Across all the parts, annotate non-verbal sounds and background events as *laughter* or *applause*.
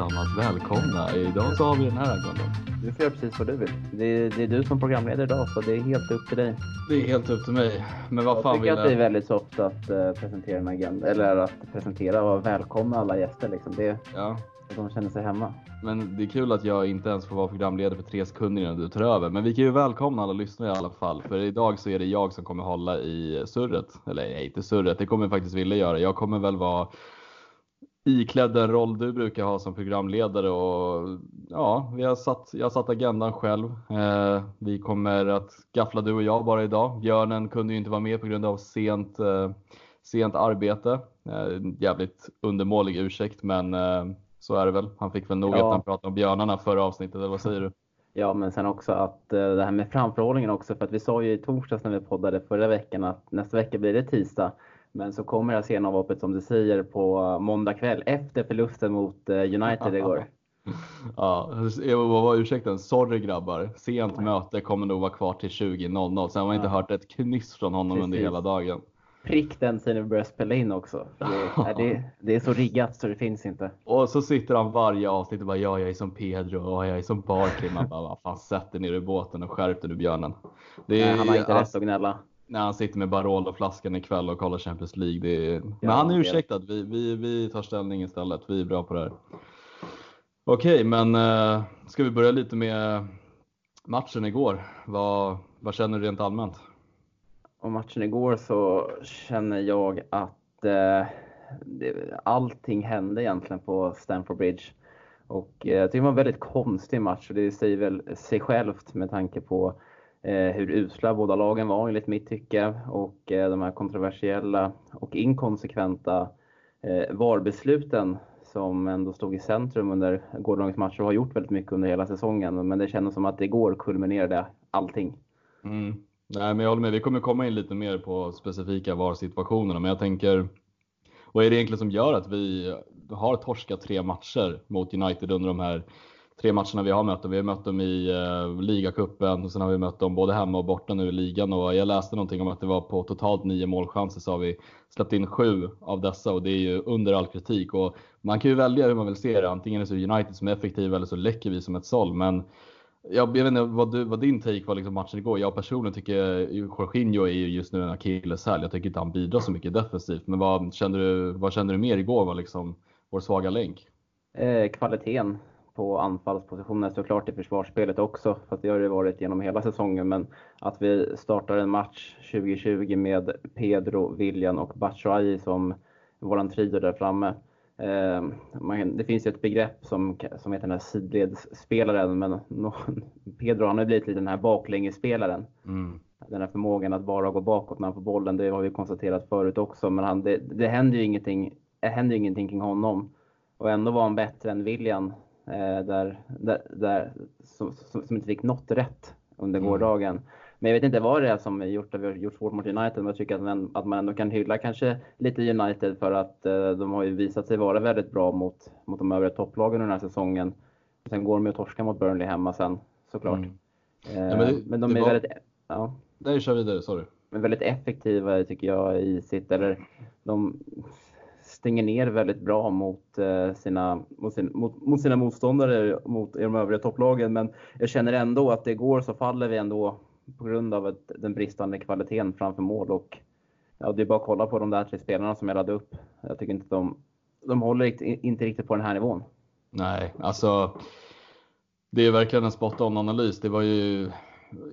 allesammans, välkomna. Idag så har vi den här agendan. Du får göra precis vad du vill. Det är, det är du som programledare idag, så det är helt upp till dig. Det är helt upp till mig. Men vad fan Jag vill tycker att det är väldigt soft att uh, presentera en agenda, eller att presentera och välkomna alla gäster. Liksom. Det, Ja, att de känner sig hemma. men det är kul att jag inte ens får vara programledare för tre sekunder innan du tar över. Men vi kan ju välkomna alla lyssnare i alla fall. För idag så är det jag som kommer hålla i surret. Eller nej, inte surret, det kommer jag faktiskt vilja göra. Jag kommer väl vara iklädd den roll du brukar ha som programledare och ja, vi har satt, jag har satt agendan själv. Eh, vi kommer att gaffla du och jag bara idag. Björnen kunde ju inte vara med på grund av sent, eh, sent arbete. Eh, jävligt undermålig ursäkt, men eh, så är det väl. Han fick väl nog Ja. att han pratade om björnarna förra avsnittet, eller vad säger du? Ja, men sen också att uh, det här med framförhållningen också, för att vi sa ju i torsdags när vi poddade förra veckan att nästa vecka blir det tisdag. Men så kommer det här sena avhoppet som du säger på måndag kväll efter förlusten mot uh, United *laughs* igår. Ja, vad var ursäkten? Sorry grabbar, sent möte kommer nog vara kvar till 20.00. Sen har man inte Ja. hört ett knyst från honom under Precis. hela dagen. Prick den tiden vi börjar spela in också. Det, är, *laughs* det, det är så riggat så det finns inte. Och så sitter han varje avsnitt och bara ja, jag är som Pedro och jag är som Barkley. Man bara, vad fan sätt dig ner i båten och skärp dig nu björnen. Det är, Nej, han har inte rätt att gnälla. När han sitter med Barolo-flaskan ikväll och kollar Champions League. Det är, men Ja, han är ursäktad. Vi, vi, vi tar ställning istället. Vi är bra på det här. Okej, men eh, ska vi börja lite med matchen igår? Vad, vad känner du rent allmänt? Och matchen igår så känner jag att eh, det, allting hände egentligen på Stamford Bridge. Och eh, jag tycker det var en väldigt konstig match och det säger väl sig självt med tanke på Eh, hur usla båda lagen var enligt mitt tycke och eh, de här kontroversiella och inkonsekventa eh, VAR-besluten som ändå stod i centrum under gårdagens match och har gjort väldigt mycket under hela säsongen. Men det kändes som att igår kulminerade allting. Mm. Nej, men jag håller med. Vi kommer komma in lite mer på specifika VAR-situationerna, men jag tänker vad är det egentligen som gör att vi har torskat tre matcher mot United under de här tre matcherna vi har mött dem? Vi har mött dem i eh, ligacupen och sen har vi mött dem både hemma och borta nu i ligan och jag läste någonting om att det var på totalt nio målchanser så har vi släppt in sju av dessa och det är ju under all kritik och man kan ju välja hur man vill se det. Antingen är det så United som är effektiva eller så läcker vi som ett såll. Men jag, jag vet inte vad, du, vad din take var liksom matchen igår. Jag personligen tycker Jorginho är ju just nu en akilleshäl. Jag tycker inte han bidrar så mycket defensivt. Men vad kände du, vad kände du mer igår var liksom vår svaga länk? Eh, kvaliteten på anfallspositionen står klart i försvarsspelet också, fast det har det varit genom hela säsongen. Men att vi startar en match 2020 med Pedro, William och Batshuayi som våran trio där framme. Eh, man, det finns ju ett begrepp som, som heter den här sidledsspelaren, men *laughs* Pedro han har blivit lite den här baklängesspelaren. Mm. Den här förmågan att bara gå bakåt när han får bollen, det har vi konstaterat förut också. Men han, det, det händer ju ingenting, det händer ju ingenting kring honom. Och ändå var han bättre än William, där, där, där, som, som, som inte fick något rätt under Mm. gårdagen. Men jag vet inte vad det är som gjort att vi har gjort svårt mot United, men jag tycker att man, att man ändå kan hylla kanske lite United för att eh, de har ju visat sig vara väldigt bra mot, mot de övriga topplagen den här säsongen. Sen går de ju att torska mot Burnley hemma sen, såklart. Mm. Eh, Ja, men det- men de är var- väldigt, ja Nej, kör vidare. Sorry. men väldigt effektiva tycker jag i sitt, eller de stänger ner väldigt bra mot, eh, sina, mot, sin, mot, mot sina motståndare mot i de övriga topplagen. Men jag känner ändå att det går så faller vi ändå på grund av ett, den bristande kvaliteten framför mål. Och, ja, det är bara att kolla på de där tre spelarna som jag laddade upp. Jag tycker inte att de, de håller inte riktigt på den här nivån. Nej, alltså. Det är verkligen en spot on analys. Det var ju.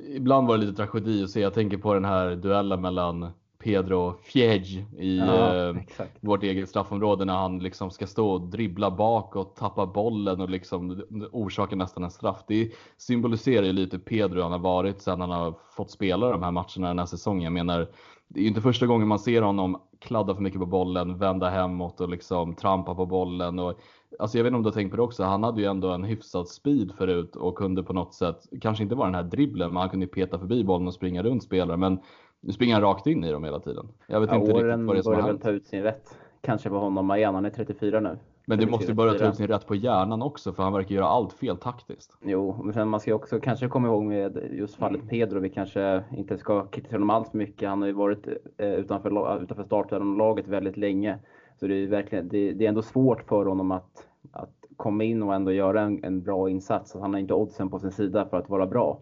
Ibland var det lite tragedi att se. Jag tänker på den här duellen mellan Pedro Fjäj i eh, exakt. vårt eget straffområde när han liksom ska stå och dribbla bak och tappa bollen och liksom orsaka nästan en straff. Det symboliserar ju lite Pedro han har varit sedan han har fått spela de här matcherna den här säsongen. Jag menar, det är ju inte första gången man ser honom kladda för mycket på bollen, vända hemåt och liksom trampa på bollen. Och, alltså jag vet inte om du har tänkt på det också, han hade ju ändå en hyfsad speed förut och kunde på något sätt, kanske inte vara den här dribblen, men han kunde peta förbi bollen och springa runt spelare. Men nu springer han rakt in i dem hela tiden. Jag vet Ja, inte riktigt åren vad det är som har hänt. ta ut sin rätt. Kanske på honom igen, han är 34 nu. Men det måste ju börja ta 34. ut sin rätt på hjärnan också för han verkar göra allt fel taktiskt. Jo, men sen man ska också kanske komma ihåg med just fallet Pedro, vi kanske inte ska kritisera honom allt för mycket. Han har ju varit eh, utanför, utanför starten laget väldigt länge. Så det är, verkligen, det, det är ändå svårt för honom att, att komma in och ändå göra en, en bra insats. Han har inte oddsen på sin sida för att vara bra.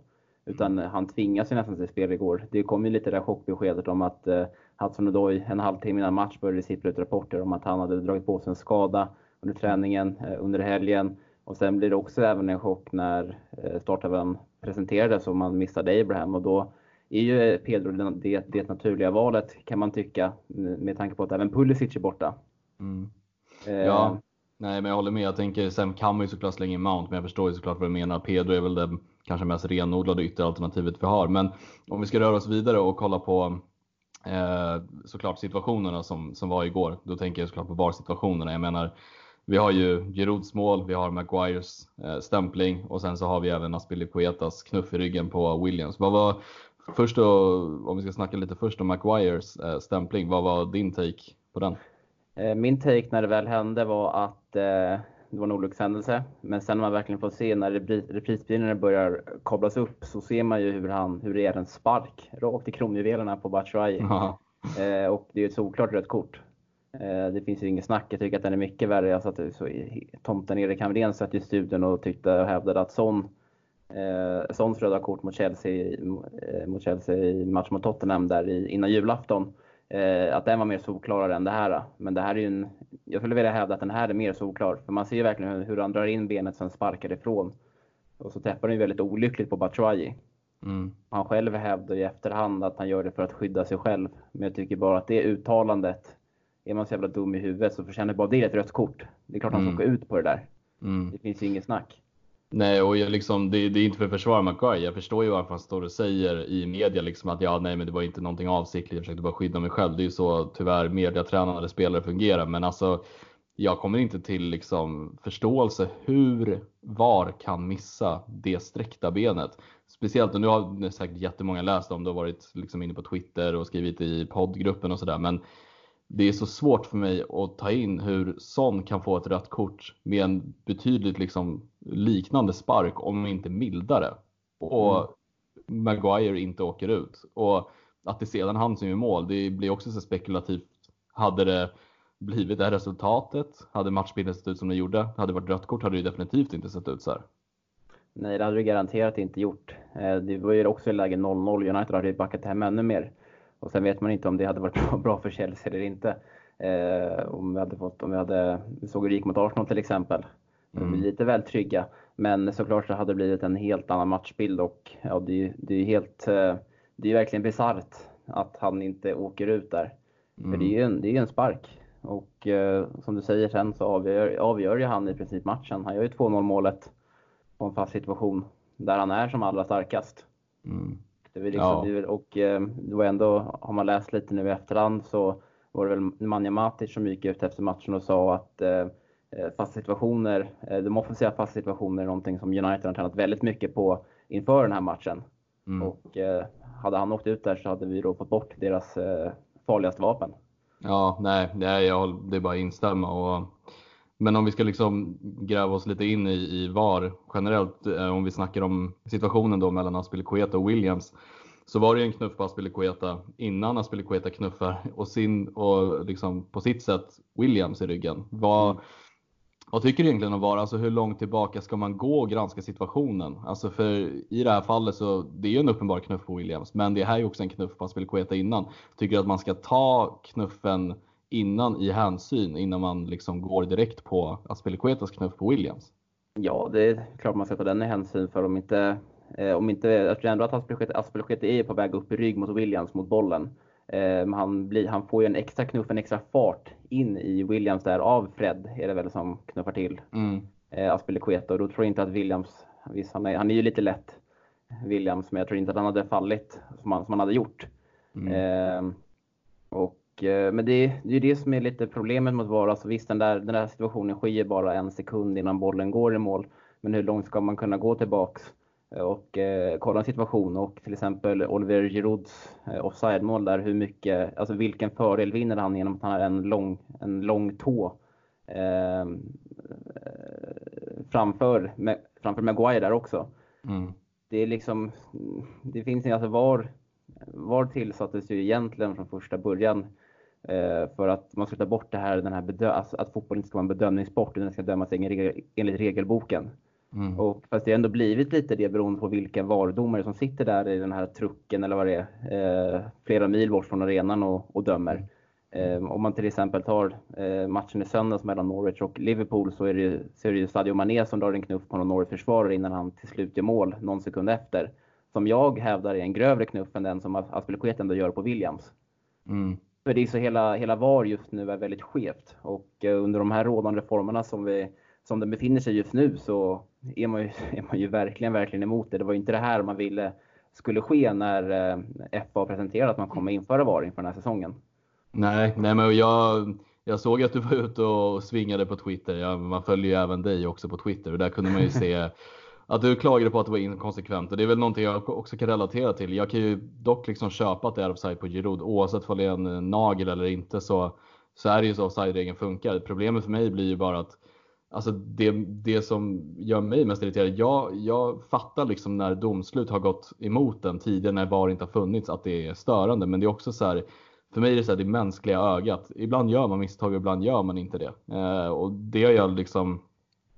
Utan han tvingas ju nästan till spel igår. Det kom ju lite det där chockbeskedet om att eh, Hudson Odoi en halvtimme innan match började sippra ut rapporter om att han hade dragit på sig en skada under träningen eh, under helgen. Och sen blir det också även en chock när eh, startelvan presenterades och man missade Abraham och då är ju Pedro det, det naturliga valet kan man tycka med tanke på att även Pulisic är borta. Mm. Eh, ja, nej men jag håller med. Jag tänker sen kan man ju såklart slänga in Mount men jag förstår ju såklart vad du menar. Pedro är väl det kanske mest renodlade ytteralternativet vi har. Men om vi ska röra oss vidare och kolla på eh, såklart situationerna som, som var igår. Då tänker jag såklart på VAR-situationerna. Jag menar, vi har ju Girouds mål, vi har Maguires eh, stämpling och sen så har vi även Aspilicuetas knuff i ryggen på Williams. Vad var, först då, om vi ska snacka lite först om Maguires eh, stämpling, vad var din take på den? Eh, min take när det väl hände var att eh, det var en olyckshändelse. Men sen när man verkligen får se när reprisbilderna börjar kablas upp så ser man ju hur, han, hur det är en spark rakt i kronjuvelerna på Batshuayi. Eh, och det är ett solklart rött kort. Eh, det finns ju inget snack. Jag tycker att den är mycket värre. Jag satt så tomten Erik Hamrén satt i studion och tyckte och hävdade att Son eh, Sons röda kort mot Chelsea, mot Chelsea i match mot Tottenham där i, innan julafton eh, att den var mer solklarare än det här. Men det här är ju en, jag skulle vilja hävda att den här är mer solklar. För man ser ju verkligen hur han drar in benet sen sparkar ifrån. Och så träffar han ju väldigt olyckligt på Batshuayi. Mm. Han själv hävdar i efterhand att han gör det för att skydda sig själv. Men jag tycker bara att det uttalandet, är man så jävla dum i huvudet så förtjänar bara det ett rött kort. Det är klart han ska mm. åka ut på det där. Mm. Det finns ju inget snack. Nej, och jag liksom, det, det, är inte för att försvara McGuire. Jag förstår ju varför han står och säger i media liksom att ja, nej, men det var inte någonting avsiktligt. Jag försökte bara skydda mig själv. Det är ju så tyvärr mediatränade spelare fungerar. Men alltså, jag kommer inte till liksom förståelse hur VAR kan missa det sträckta benet. Speciellt, och nu har säkert jättemånga läst om det har varit liksom inne på Twitter och skrivit i poddgruppen och sådär. Men det är så svårt för mig att ta in hur Son kan få ett rött kort med en betydligt liksom liknande spark, om inte mildare. Och mm. Maguire inte åker ut. Och att det sedan han som gör mål, det blir också så spekulativt. Hade det blivit det här resultatet, hade matchbilden sett ut som det gjorde, hade det varit rött kort hade det definitivt inte sett ut så här. Nej, det hade det garanterat inte gjort. Eh, det var ju också i läge 0-0. United hade ju backat hem ännu mer. Och sen vet man inte om det hade varit *laughs* bra för Chelsea eller inte. Eh, om vi hade fått, om vi hade, vi såg hur det gick mot Arsenal till exempel. Mm. lite väl trygga. Men såklart så hade det blivit en helt annan matchbild och ja, det, är, det är helt, eh, det är verkligen bisarrt att han inte åker ut där. Mm. För det är ju en, det är en spark. Och eh, som du säger sen så avgör, avgör ju han i princip matchen. Han gör ju 2-0 målet på en fast situation där han är som allra starkast. Mm. Det liksom, ja. och eh, det var ändå, har man läst lite nu i efterhand så var det väl Nemanja Matic som gick ut efter matchen och sa att eh, eh fasta situationer, de offensiva fasta situationer är någonting som United har tränat väldigt mycket på inför den här matchen. Mm. Och hade han åkt ut där så hade vi då fått bort deras farligaste vapen. Ja, nej, nej jag, det är bara att instämma. Och, men om vi ska liksom gräva oss lite in i, i VAR generellt, eh, om vi snackar om situationen då mellan Aspilicueta och Williams, så var det ju en knuff på Aspilicueta innan Aspilicueta knuffar och, sin, och liksom på sitt sätt Williams i ryggen. Vad, mm. vad tycker du egentligen om VAR? Alltså hur långt tillbaka ska man gå och granska situationen? Alltså för i det här fallet så det är ju en uppenbar knuff på Williams, men det här är ju också en knuff på Aspilicueta innan. Tycker du att man ska ta knuffen innan i hänsyn innan man liksom går direkt på Aspilicuetas knuff på Williams? Ja, det är klart man ska ta den i hänsyn för om inte, eh, om inte, jag tror ändå att Aspilicueta är på väg upp i rygg mot Williams mot bollen. Eh, han, blir, han får ju en extra knuff, en extra fart in i Williams där av Fred är det väl som knuffar till mm. eh, Aspilicueta och då tror jag inte att Williams, visst han är, han är ju lite lätt Williams, men jag tror inte att han hade fallit som han, som han hade gjort. Mm. Eh, och men det, är det som är lite problemet med att vara. Alltså visst, den där, den där situationen sker bara en sekund innan bollen går i mål. Men hur långt ska man kunna gå tillbaks eh, och eh, kolla en situation och till exempel Oliver Girouds eh, offside-mål där, hur mycket, alltså vilken fördel vinner han genom att han har en lång, en lång tå eh, framför, med, framför Maguire där också. Mm. Det är liksom, det finns alltså var, var tillsattes ju egentligen från första början Eh, för att man ska ta bort det här, den här bedö- alltså att fotboll inte ska vara en bedömningssport utan den ska dömas enligt regelboken. Mm. Och, fast det har ändå blivit lite det beroende på vilka varudomare som sitter där i den här trucken eller vad det är, eh, flera mil bort från arenan och, och dömer. Eh, om man till exempel tar eh, matchen i söndags mellan Norwich och Liverpool så är det ju, så är det ju Sadio Mané som drar en knuff på någon Norwich-försvarare innan han till slut gör mål någon sekund efter. Som jag hävdar är en grövre knuff än den som Aspelekueta ändå gör på Williams. Mm. För det är så hela, hela VAR just nu är väldigt skevt och eh, under de här rådande formerna som, vi, som den befinner sig just nu så är man, ju, *laughs* är man ju verkligen, verkligen emot det. Det var ju inte det här man ville skulle ske när eh, FA presenterade att man kommer införa VAR inför den här säsongen. Nej, nej men jag, jag såg att du var ute och svingade på Twitter. Ja, man följer ju även dig också på Twitter och där kunde man ju *laughs* se att du klagade på att det var inkonsekvent och det är väl någonting jag också kan relatera till. Jag kan ju dock liksom köpa att det är offside på Giroud oavsett om det är en eh, nagel eller inte så, så är det ju så offside-regeln funkar. Problemet för mig blir ju bara att Alltså det, det som gör mig mest irriterad, jag, jag fattar liksom när domslut har gått emot den tidigare när VAR inte har funnits att det är störande. Men det är också så här, för mig är det så här, det mänskliga ögat. Ibland gör man misstag och ibland gör man inte det. Eh, och det jag liksom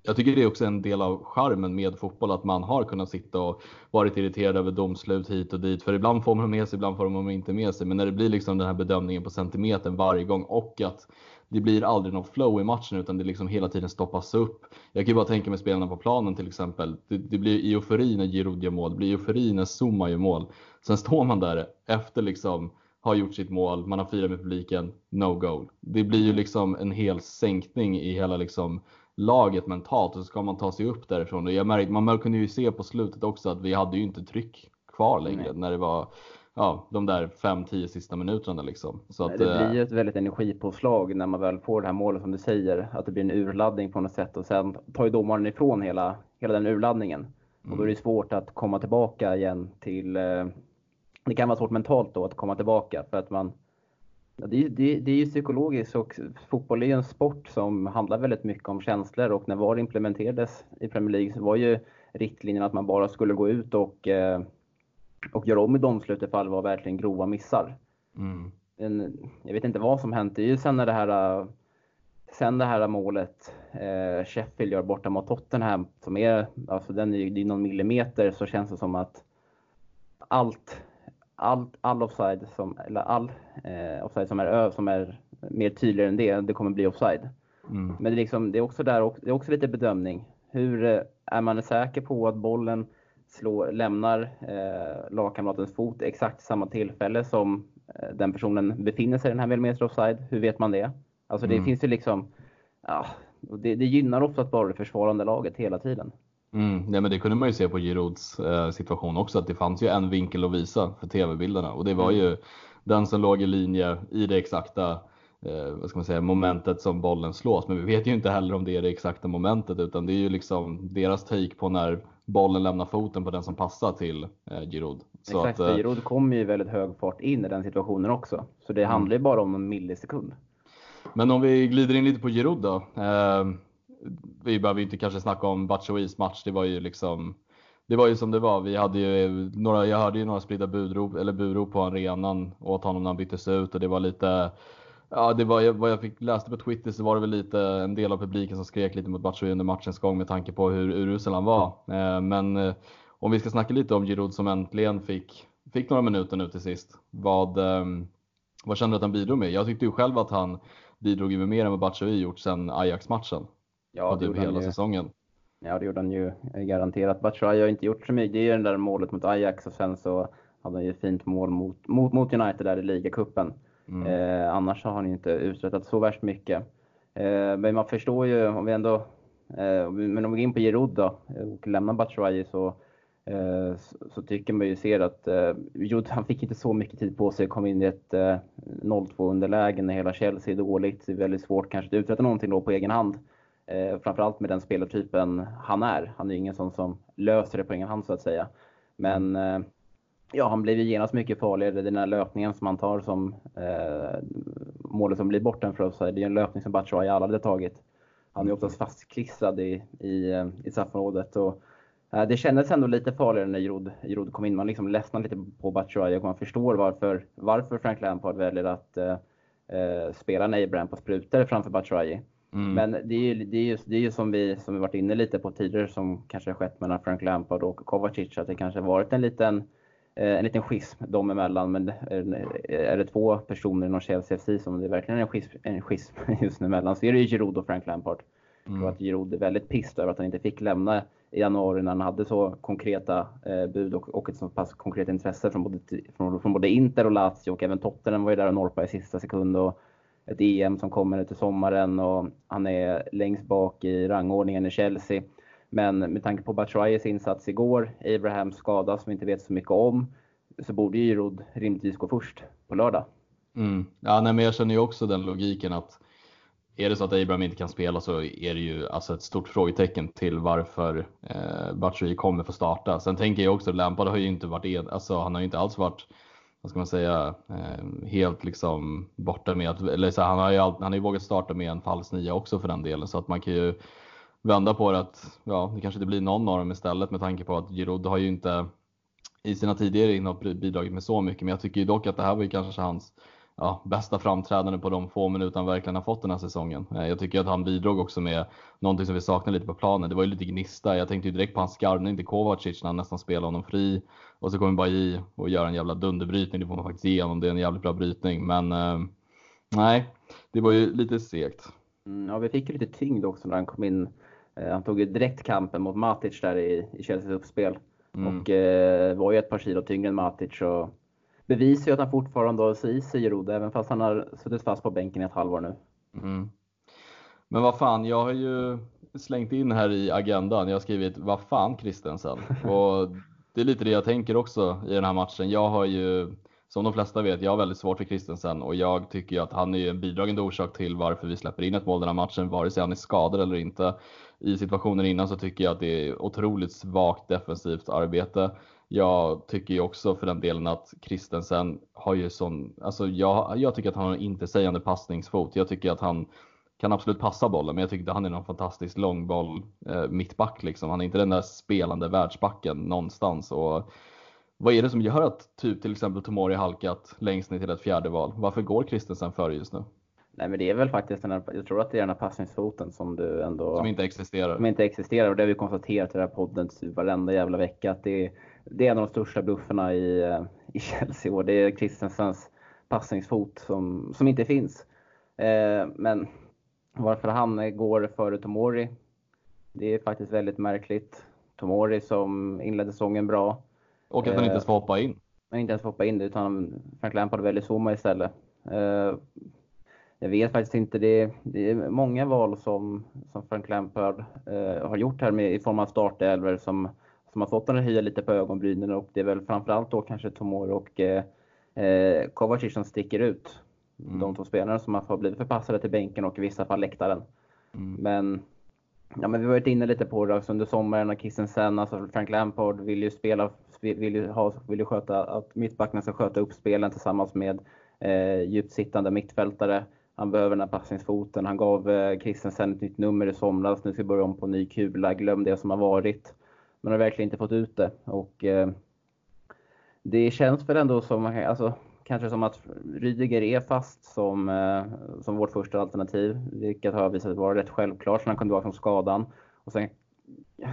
jag tycker det är också en del av charmen med fotboll att man har kunnat sitta och varit irriterad över domslut hit och dit. För ibland får man med sig, ibland får man inte med sig. Men när det blir liksom den här bedömningen på centimetern varje gång och att det blir aldrig någon flow i matchen utan det liksom hela tiden stoppas upp. Jag kan ju bara tänka mig spelarna på planen till exempel. Det, det blir eufori när Giroud gör mål, det blir eufori när Zuma gör mål. Sen står man där efter liksom har gjort sitt mål, man har firat med publiken, no goal. Det blir ju liksom en hel sänkning i hela liksom laget mentalt och så ska man ta sig upp därifrån. Och jag märkte, man kunde ju se på slutet också att vi hade ju inte tryck kvar längre Nej. när det var ja, de där 5-10 sista minuterna liksom. Så att, det blir ju eh, ett väldigt energipåslag när man väl får det här målet som du säger, att det blir en urladdning på något sätt och sen tar ju domaren ifrån hela, hela den urladdningen. Mm. Och då är det mm. svårt att komma tillbaka igen till, eh, det kan vara svårt mentalt då att komma tillbaka för att man det, det, det är ju psykologiskt och fotboll är ju en sport som handlar väldigt mycket om känslor och när VAR implementerades i Premier League så var ju riktlinjen att man bara skulle gå ut och, eh, och göra om i domslut ifall det var verkligen grova missar. Mm. En, jag vet inte vad som hänt. Det är ju sen när det här, sen det här målet eh, Sheffield gör borta mot Tottenham som är, alltså den är, det är någon millimeter så känns det som att allt all, all offside som, eller all eh, offside som är, som är mer tydligare än det, det kommer bli offside. Mm. Men det är, liksom, det är också där, det är också lite bedömning. Hur eh, är man säker på att bollen slår, lämnar eh, lagkamratens fot exakt samma tillfälle som eh, den personen befinner sig i den här millimeter offside? Hur vet man det? Alltså det mm. finns ju liksom, ja, det, det gynnar oftast bara det försvarande laget hela tiden. Mm, nej, men det kunde man ju se på Girouds eh, situation också, att det fanns ju en vinkel att visa för tv-bilderna och det var mm. ju den som låg i linje i det exakta eh, vad ska man säga, momentet som bollen slås. Men vi vet ju inte heller om det är det exakta momentet utan det är ju liksom deras take på när bollen lämnar foten på den som passar till eh, Giroud. Så Exakt, att, eh, Giroud kommer ju väldigt hög fart in i den situationen också. Så det mm. handlar ju bara om en millisekund. Men om vi glider in lite på Giroud då. Eh, vi behöver inte kanske snacka om Batshouis match. Det var ju liksom det var ju som det var. Vi hade ju några, jag hörde ju några spridda budrop, eller burop på arenan åt honom när han byttes ut och det var lite Ja, det var vad jag fick läste på Twitter så var det väl lite en del av publiken som skrek lite mot Batshuayi under matchens gång med tanke på hur urusel han var. Eh, men eh, om vi ska snacka lite om Giroud som äntligen fick, fick några minuter nu till sist. Vad, eh, vad kände du att han bidrog med? Jag tyckte ju själv att han bidrog med mer än vad Batshuayi gjort sedan Ajax-matchen. Ja, det typ hela ju, säsongen. Ja, det gjorde han ju garanterat. Batshuayi har inte gjort så mycket. Det är ju det där målet mot Ajax och sen så hade han ju ett fint mål mot, mot, mot United där i ligacupen. Mm. Eh, annars har han ju inte uträttat så värst mycket. Eh, men man förstår ju, om vi ändå, eh, men om vi går in på Giroud då och lämnar Batshuayi så Eh, så, tycker man ju ser att eh, jo, han fick inte så mycket tid på sig, kom in i ett 0-2 eh, underläge när hela Chelsea är dåligt. Det är väldigt svårt kanske att uträtta någonting då på egen hand. Framförallt med den spelartypen han är. Han är ju ingen sån som löser det på egen hand så att säga. Men ja, han blev ju genast mycket farligare. Den här löpningen som han tar som eh, målet som blir borta för oss, det är en löpning som Batshuayi aldrig hade tagit. Han är oftast fastklistrad i, i, i straffområdet. Och Eh, det kändes ändå lite farligare när Giroud, kom in. Man liksom ledsnade lite på Batshuayi och man förstår varför, varför Frank Lampard väljer att, eh, eh, spela Abraham på sprutor framför Batshuayi. Mm. Men det är ju, det är ju, det är ju som vi som vi varit inne lite på tidigare som kanske har skett mellan Frank Lampard och Kovacic att det kanske har varit en liten eh, en liten schism dem emellan. Men är det två personer inom Chelsea FC som det är verkligen är en schism, en schism *laughs* just nu emellan så är det ju Giroud och Frank Lampard. Mm. Jag att Giroud är väldigt pissed över att han inte fick lämna i januari när han hade så konkreta eh, bud och, och ett så pass konkret intresse från både, från, från både Inter och Lazio och även Tottenham var ju där och norpade i sista sekund. Och ett EM som kommer nu till sommaren och han är längst bak i rangordningen i Chelsea. Men med tanke på Batshuayes insats igår, Abrahams skada som vi inte vet så mycket om, så borde ju Rod rimligtvis gå först på lördag. Mm. Ja, nej, men jag känner ju också den logiken att är det så att Abraham inte kan spela så är det ju alltså ett stort frågetecken till varför eh, Batshuayi kommer få starta. Sen tänker jag också att Lampard har ju inte varit, alltså han har ju inte alls varit vad ska man säga, eh, helt liksom borta med att, eller så, han har ju han har ju vågat starta med en falsk nia också för den delen så att man kan ju vända på det att ja, det kanske inte blir någon av dem istället med tanke på att Giroud har ju inte i sina tidigare inhopp bidragit med så mycket. Men jag tycker ju dock att det här var ju kanske hans ja, bästa framträdande på de få minuter han verkligen har fått den här säsongen. Eh, jag tycker att han bidrog också med någonting som vi saknar lite på planen. Det var ju lite gnista. Jag tänkte ju direkt på hans skarvning till Kovacic när han nästan spelade honom fri. Och så kommer Bailly och gör en jävla dunderbrytning. Det får man faktiskt ge honom. Det är en jävligt bra brytning. Men eh, nej, det var ju lite segt. Mm, ja, vi fick ju lite tyngd också när han kom in. Eh, han tog ju direkt kampen mot Matic där i, i Chelseas uppspel. Mm. Och eh, var ju ett par kilo tyngre än Matic. Och bevisar ju att han fortfarande har i sig Giroud, även fast han har suttit fast på bänken i ett halvår nu. Mm. Men vad fan, jag har ju slängt in här i agendan, jag har skrivit vad fan Kristensen. *laughs* Och det är lite det jag tänker också i den här matchen. Jag har ju, som de flesta vet, jag har väldigt svårt för Kristensen och jag tycker ju att han är en bidragande orsak till varför vi släpper in ett mål den här matchen, vare sig han är skadad eller inte. I situationen innan så tycker jag att det är otroligt svagt defensivt arbete. Jag tycker ju också för den delen att Kristensen har ju sån, alltså jag, jag tycker att han har en intetsägande passningsfot. Jag tycker att han kan absolut passa bollen, men jag tycker att han är någon fantastisk långboll eh, mittback liksom. Han är inte den där spelande världsbacken någonstans. Och vad är det som gör att typ till exempel Tomori halkat längst ner till ett fjärde val? Varför går Kristensen före just nu? Nej men det är väl faktiskt den här, jag tror att det är den här passningsfoten som du ändå... Som inte existerar. Som inte existerar och det har vi konstaterat i den här podden typ varenda jävla vecka att det är det är en av de största bluffarna i, eh, i Chelsea och det är Christensens passningsfot som, som inte finns. Eh, men varför han går före Tomori, det är faktiskt väldigt märkligt. Tomori som inledde säsongen bra. Och att han inte ens får hoppa in. Men inte ens får hoppa in utan Frank Lampard väljer Zuma istället. Eh, jag vet faktiskt inte. Det, det är många val som, som Frank Lampard eh, har gjort här med, i form av startelver som som har fått den att höja lite på ögonbrynen och det är väl framförallt då kanske Tomori och eh, eh, Kovacic som sticker ut. Mm. De två spelarna som har blivit förpassade till bänken och i vissa fall läktaren. Mm. Men, ja, men vi har varit inne lite på det också under sommaren och Christensen, alltså Frank Lampard vill ju spela, vill ju, ha, vill ju sköta, att mittbackarna ska sköta upp spelen tillsammans med eh, djupt sittande mittfältare. Han behöver den här passningsfoten. Han gav eh, Christensen ett nytt nummer i somras. Nu ska vi börja om på ny kula. Glöm det som har varit. Men har verkligen inte fått ut det. Och, eh, det känns väl ändå som, alltså, kanske som att Rydiger är fast som, eh, som vårt första alternativ. Vilket har visat sig vara rätt självklart när han kom tillbaka från skadan. Och sen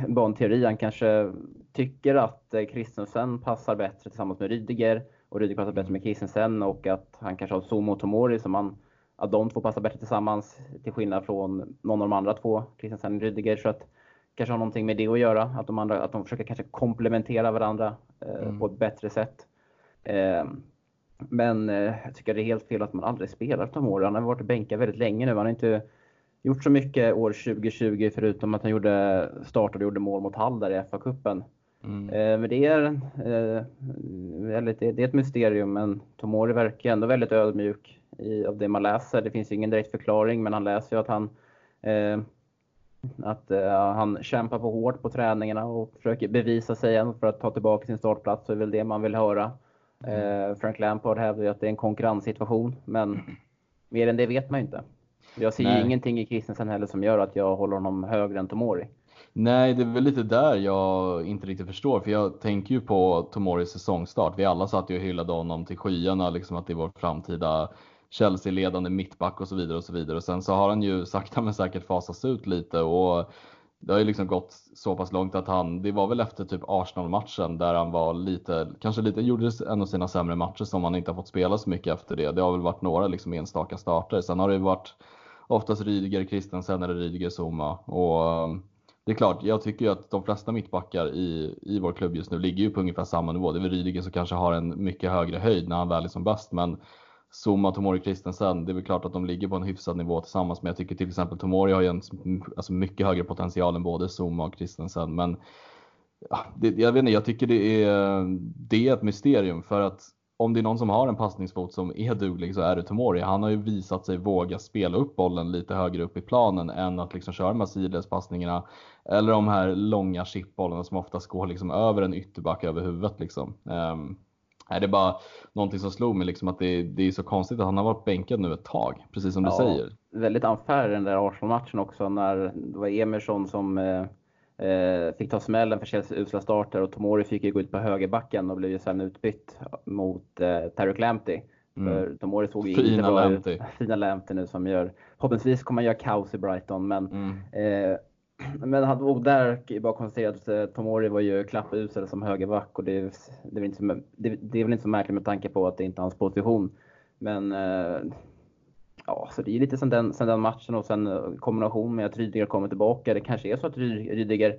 bara en teori, han kanske tycker att eh, Christensen passar bättre tillsammans med Rydiger och Rydiger passar bättre med Christensen och att han kanske har Somo och Tomori som han att de två passar bättre tillsammans till skillnad från någon av de andra två, Christensen och Rydiger. Så att kanske har någonting med det att göra. Att de, andra, att de försöker kanske komplementera varandra eh, mm. på ett bättre sätt. Eh, men eh, jag tycker det är helt fel att man aldrig spelar Tomori. Han har varit bänkad väldigt länge nu. Han har inte gjort så mycket år 2020 förutom att han gjorde startade och gjorde mål mot Hall där i FA-cupen. Mm. Eh, men det är, eh, väldigt, det är ett mysterium, men Tomori verkar ändå väldigt ödmjuk i, av det man läser. Det finns ju ingen direkt förklaring, men han läser ju att han eh, att uh, han kämpar på hårt på träningarna och försöker bevisa sig igen för att ta tillbaka sin startplats. Det är väl det man vill höra. Mm. Uh, Frank Lampard hävdar ju att det är en konkurrenssituation, men mer än det vet man ju inte. Jag ser Nej. ju ingenting i Christensen heller som gör att jag håller honom högre än Tomori. Nej, det är väl lite där jag inte riktigt förstår, för jag tänker ju på Tomoris säsongstart. Vi alla satt ju och hyllade honom till skyarna, liksom att det är vår framtida Chelsea-ledande mittback och så vidare och så vidare. Och sen så har han ju sakta men säkert fasats ut lite och det har ju liksom gått så pass långt att han, det var väl efter typ Arsenal-matchen där han var lite, kanske lite, gjorde en av sina sämre matcher som han inte har fått spela så mycket efter det. Det har väl varit några liksom enstaka starter. Sen har det ju varit oftast Rydiger, Christensen eller Rydiger, Zuma. Och um, det är klart, jag tycker ju att de flesta mittbackar i, i vår klubb just nu ligger ju på ungefär samma nivå. Det är väl Rydiger som kanske har en mycket högre höjd när han väl är som bäst. Men Zuma, Tomori, Christensen, det är väl klart att de ligger på en hyfsad nivå tillsammans. Men jag tycker till exempel Tomori har ju en alltså mycket högre potential än både Zuma och Christensen. Men ja, det, jag vet inte, jag tycker det är, det är ett mysterium för att om det är någon som har en passningsfot som är duglig så är det Tomori. Han har ju visat sig våga spela upp bollen lite högre upp i planen än att liksom köra de här sidledspassningarna eller de här långa chipbollarna som oftast går liksom över en ytterback över huvudet. Liksom. Um, det är bara någonting som slog mig, liksom att det, det, är så konstigt att han har varit bänkad nu ett tag, precis som du säger. Väldigt unfair den där Arsenal-matchen också när det var Emerson som eh, eh fick ta smällen för Chelsea usla starter och Tomori fick ju gå ut på högerbacken och blev ju sen utbytt mot eh, Tarek Lamptey. Mm. För Tomori såg ju Fina inte bra ut. *laughs* Fina Lamptey nu som gör, förhoppningsvis kommer han göra kaos i Brighton men mm. eh, men han, och där bara konstatera att eh, Tomori var ju klappusel som högerback och det, det, är inte så, det, det, är väl inte så märkligt med tanke på att det inte är hans position. Men eh, ja, så det är lite sen den, sen den matchen och sen eh, kombination med att Rydiger kommer tillbaka. Det kanske är så att Rydiger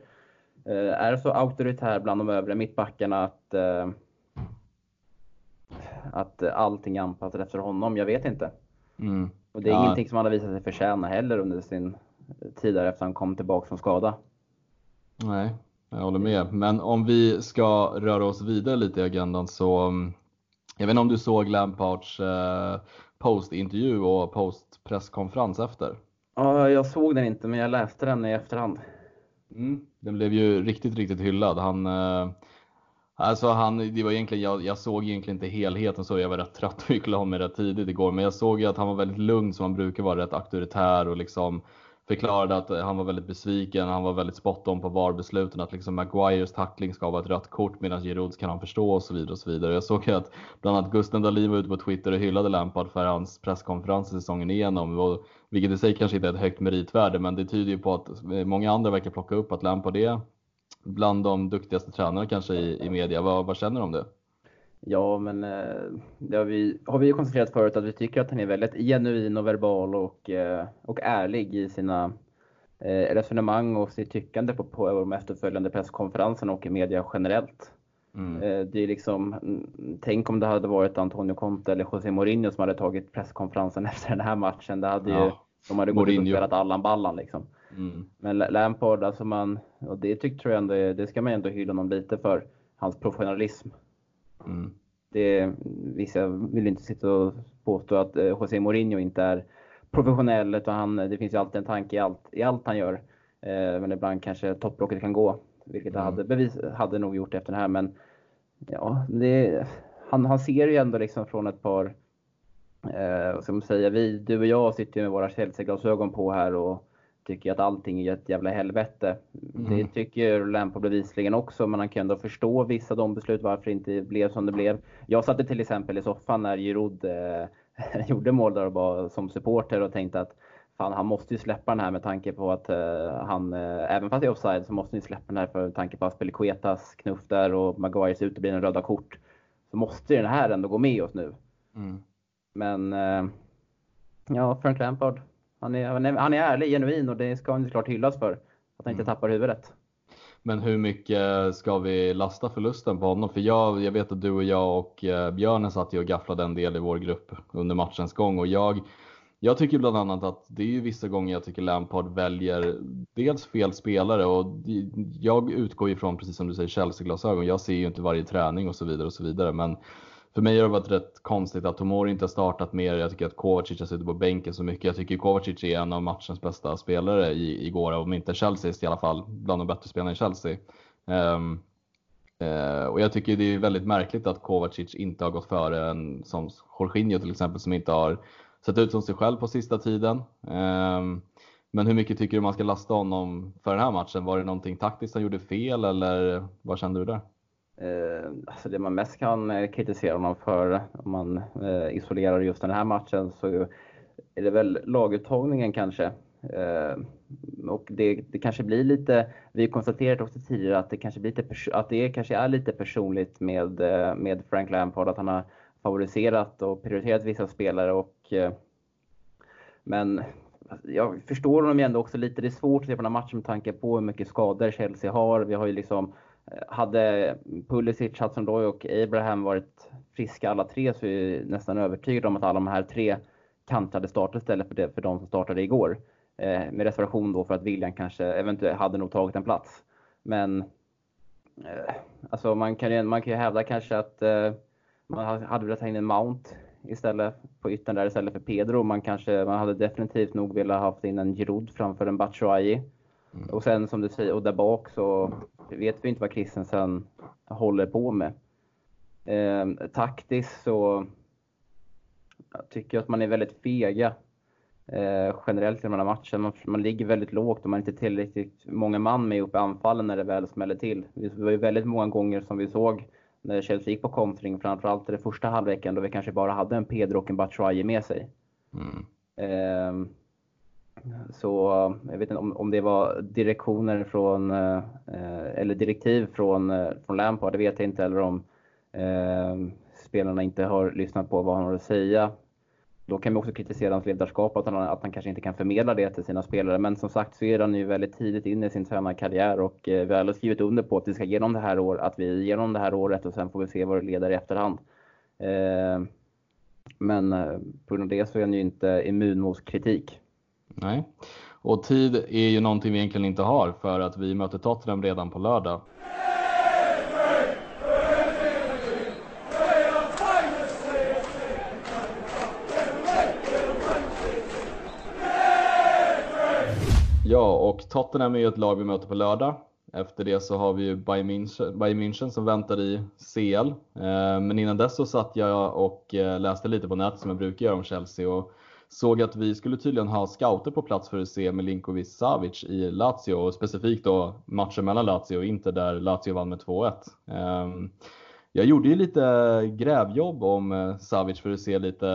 är så auktoritär bland de övriga mittbackarna att, att allting är anpassat efter honom. Jag vet inte. Mm. Och det är ja. ingenting som han har visat sig förtjäna heller under sin tidigare efter han kom tillbaka från skada. Nej, jag håller med. Men om vi ska röra oss vidare lite i agendan så mm, jag vet inte om du såg Lampards eh, postintervju och postpresskonferens efter? Ja, jag såg den inte men jag läste den i efterhand. Mm, den blev ju riktigt, riktigt hyllad. Han, eh, alltså han, det var egentligen, jag, jag, såg egentligen inte helheten så jag var rätt trött och gick och la mig rätt tidigt igår. Men jag såg ju att han var väldigt lugn som han brukar vara, rätt auktoritär och liksom förklarade att eh, han var väldigt besviken. Han var väldigt spot on på VAR-besluten. Att liksom Maguires tackling ska vara ett rött kort medan Girouds kan han förstå och så vidare. och så vidare. Jag såg att bland annat Gusten Dahlin var ute på Twitter och hyllade Lampard för hans presskonferens säsongen igenom. vilket i sig kanske inte är ett högt meritvärde men det tyder ju på att eh, många andra verkar plocka upp att Lampard är bland de duktigaste tränarna kanske i, i media. Vad, vad känner du om det? Ja, men eh, det har vi, har vi ju konstaterat förut att vi tycker att han är väldigt genuin och verbal och, eh, och ärlig i sina eh, resonemang och sitt tyckande på, på de efterföljande presskonferenserna och i media generellt. Mm. Det är liksom, mm, tänk om det hade varit Antonio Conte eller José Mourinho som hade tagit presskonferensen *laughs* efter den här matchen. Det hade ja. ju, de hade gått ut och spelat Allan Ballan liksom. Mm. Men Lampard, alltså man, och det tycker jag ändå, det ska man ändå hylla honom lite för, hans professionalism. Mm. Det, vissa vill inte sitta och påstå att eh, José Mourinho inte är professionell, utan han, det finns ju alltid en tanke i allt, i allt han gör. Eh, men ibland kanske topplocket kan gå, vilket mm. hade, bevis, hade nog gjort efter den här. Men ja, det, han, han ser ju ändå liksom från ett par, eh, man säga, vi, du och jag sitter ju med våra Chelsea-glasögon på här och tycker att allting är ett jävla helvete. Mm. Det tycker Lampard bevisligen också, men han kan ändå förstå vissa av de beslut varför det inte blev som det blev. Jag satt till exempel i soffan när Giroud eh, *laughs* gjorde mål där och var som supporter och tänkte att fan, han måste ju släppa den här med tanke på att eh, han, eh, även fast det är offside, så måste han släppa den här för tanke på Aspelikuetas knuff där och Maguires uteblivna röda kort. Så måste den här ändå gå med oss nu. Mm. Men eh, ja, Frank Lampard, han är, han är ärlig, genuin och det ska han såklart hyllas för. Att han inte mm. tappar huvudet. Men hur mycket ska vi lasta förlusten på honom? För jag, jag vet att du och jag och eh, Björnen satt ju och gafflade en del i vår grupp under matchens gång och jag, jag tycker bland annat att det är ju vissa gånger jag tycker Lampard väljer dels fel spelare och jag utgår ifrån, precis som du säger, Chelsea-glasögon. Jag ser ju inte varje träning och så vidare och så vidare. Men för mig har det varit rätt konstigt att Tomori inte har startat mer. Jag tycker att Kovacic har suttit på bänken så mycket. Jag tycker Kovacic är en av matchens bästa spelare i, igår, om inte Chelsea i alla fall, bland de bättre spelarna i Chelsea. Um, uh, och jag tycker det är väldigt märkligt att Kovacic inte har gått före en som Jorginho till exempel, som inte har sett ut som sig själv på sista tiden. Um, men hur mycket tycker du man ska lasta honom för den här matchen? Var det någonting taktiskt han gjorde fel eller vad kände du där? Eh, alltså det man mest kan eh, kritisera honom för, om man eh, isolerar just den här matchen, så är det väl laguttagningen kanske. Eh, och det, det, kanske blir lite, vi har konstaterat också tidigare att det kanske, blir lite, att det kanske är lite personligt med, eh, med Frank Lampard, att han har favoriserat och prioriterat vissa spelare. Och, eh, men jag förstår honom ju ändå också lite. Det är svårt att se på den här matchen med tanke på hur mycket skador Chelsea har. Vi har ju liksom, hade Pulisic, Hudson-Odoi och Abraham varit friska alla tre så är jag nästan övertygad om att alla de här tre kantade hade startat istället för, det, för de som startade igår. Eh, med reservation då för att William kanske eventuellt hade nog tagit en plats. Men eh, alltså man kan ju, man kan ju hävda kanske att eh, man hade velat ta in en Mount istället på yttern där istället för Pedro. Man kanske, man hade definitivt nog velat ha in en Giroud framför en Batshuayi. Mm. Och sen som du säger, och där bak så vet vi inte vad Christensen håller på med. Eh, taktiskt så jag tycker jag att man är väldigt fega eh, generellt i de här matcherna. Man, man ligger väldigt lågt och man är inte tillräckligt många man med upp i anfallen när det väl smäller till. Det var ju väldigt många gånger som vi såg när Chelsea gick på kontring, framförallt i den första halvleken då vi kanske bara hade en Pedro och en Batshuayi med sig. Mm. Eh, så jag vet inte om, om det var direktioner från, eh, eller direktiv från, eh, från Lampard, det vet jag inte, eller om eh, spelarna inte har lyssnat på vad han har att säga. Då kan vi också kritisera hans ledarskap, att han, att han kanske inte kan förmedla det till sina spelare. Men som sagt så är han ju väldigt tidigt inne i sin tränarkarriär och eh, vi har alla skrivit under på att vi ska ge det här året, att vi ger igenom det här året och sen får vi se vad det leder i efterhand. Eh, men eh, på grund av det så är han ju inte immun mot kritik. Nej, och tid är ju någonting vi egentligen inte har för att vi möter Tottenham redan på lördag. Ja, och Tottenham är ju ett lag vi möter på lördag. Efter det så har vi ju Bayern München, Bayern München som väntar i CL. Eh, men innan dess så satt jag och eh, läste lite på nätet som jag brukar göra om Chelsea och såg att vi skulle tydligen ha scouter på plats för att se Milinkovic Savic i Lazio och specifikt då matchen mellan Lazio och Inter där Lazio vann med 2-1. Ehm, jag gjorde ju lite grävjobb om eh, Savic för att se lite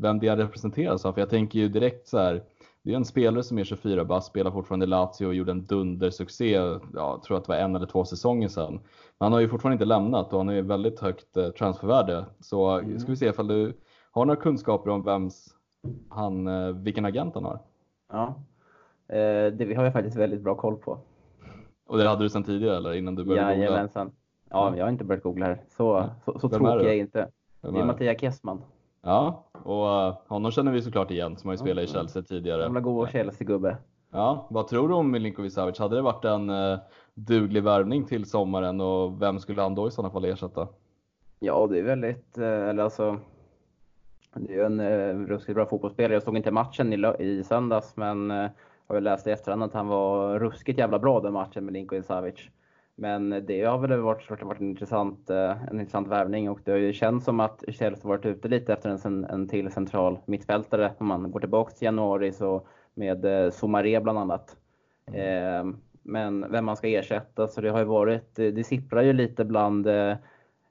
vem det representeras av, för jag tänker ju direkt så här det är en spelare som är 24 bast, spelar fortfarande i Lazio och gjorde en dundersuccé, ja, jag tror att det var en eller två säsonger sedan. Men han har ju fortfarande inte lämnat och han har ju väldigt högt eh, transfervärde. Så mm. ska vi se ifall du har några kunskaper om vems han, eh, vilken agent han har? Ja, eh, det har jag faktiskt väldigt bra koll på. Och det hade du sedan tidigare eller innan du började googla? Jajamensan. Ja, jag har inte börjat googla här. Så, så, så tråkig är jag inte. det är Mattias Kessman. Ja, och uh, honom känner vi såklart igen som har ju spelat i Chelsea tidigare. Gamla goa Chelsea-gubbe. Ja, vad tror du om Milinkovic Savic? Hade det varit en duglig värvning till sommaren och vem skulle han då i sådana fall ersätta? Ja, det är väldigt, eller alltså, det är en uh, ruskigt bra fotbollsspelare. Jag såg inte matchen i, i söndags, men uh, har ju läst i efterhand att han var ruskigt jävla bra den matchen med Milinkovic Savic. Men det har väl varit, varit en, intressant, eh, en intressant värvning och det har ju känts som att Chelsea varit ute lite efter en, en till central mittfältare. Om man går tillbaka till januari så med eh, Somaré bland annat. Mm. Eh, men vem man ska ersätta, så det har ju varit, det sipprar ju lite bland,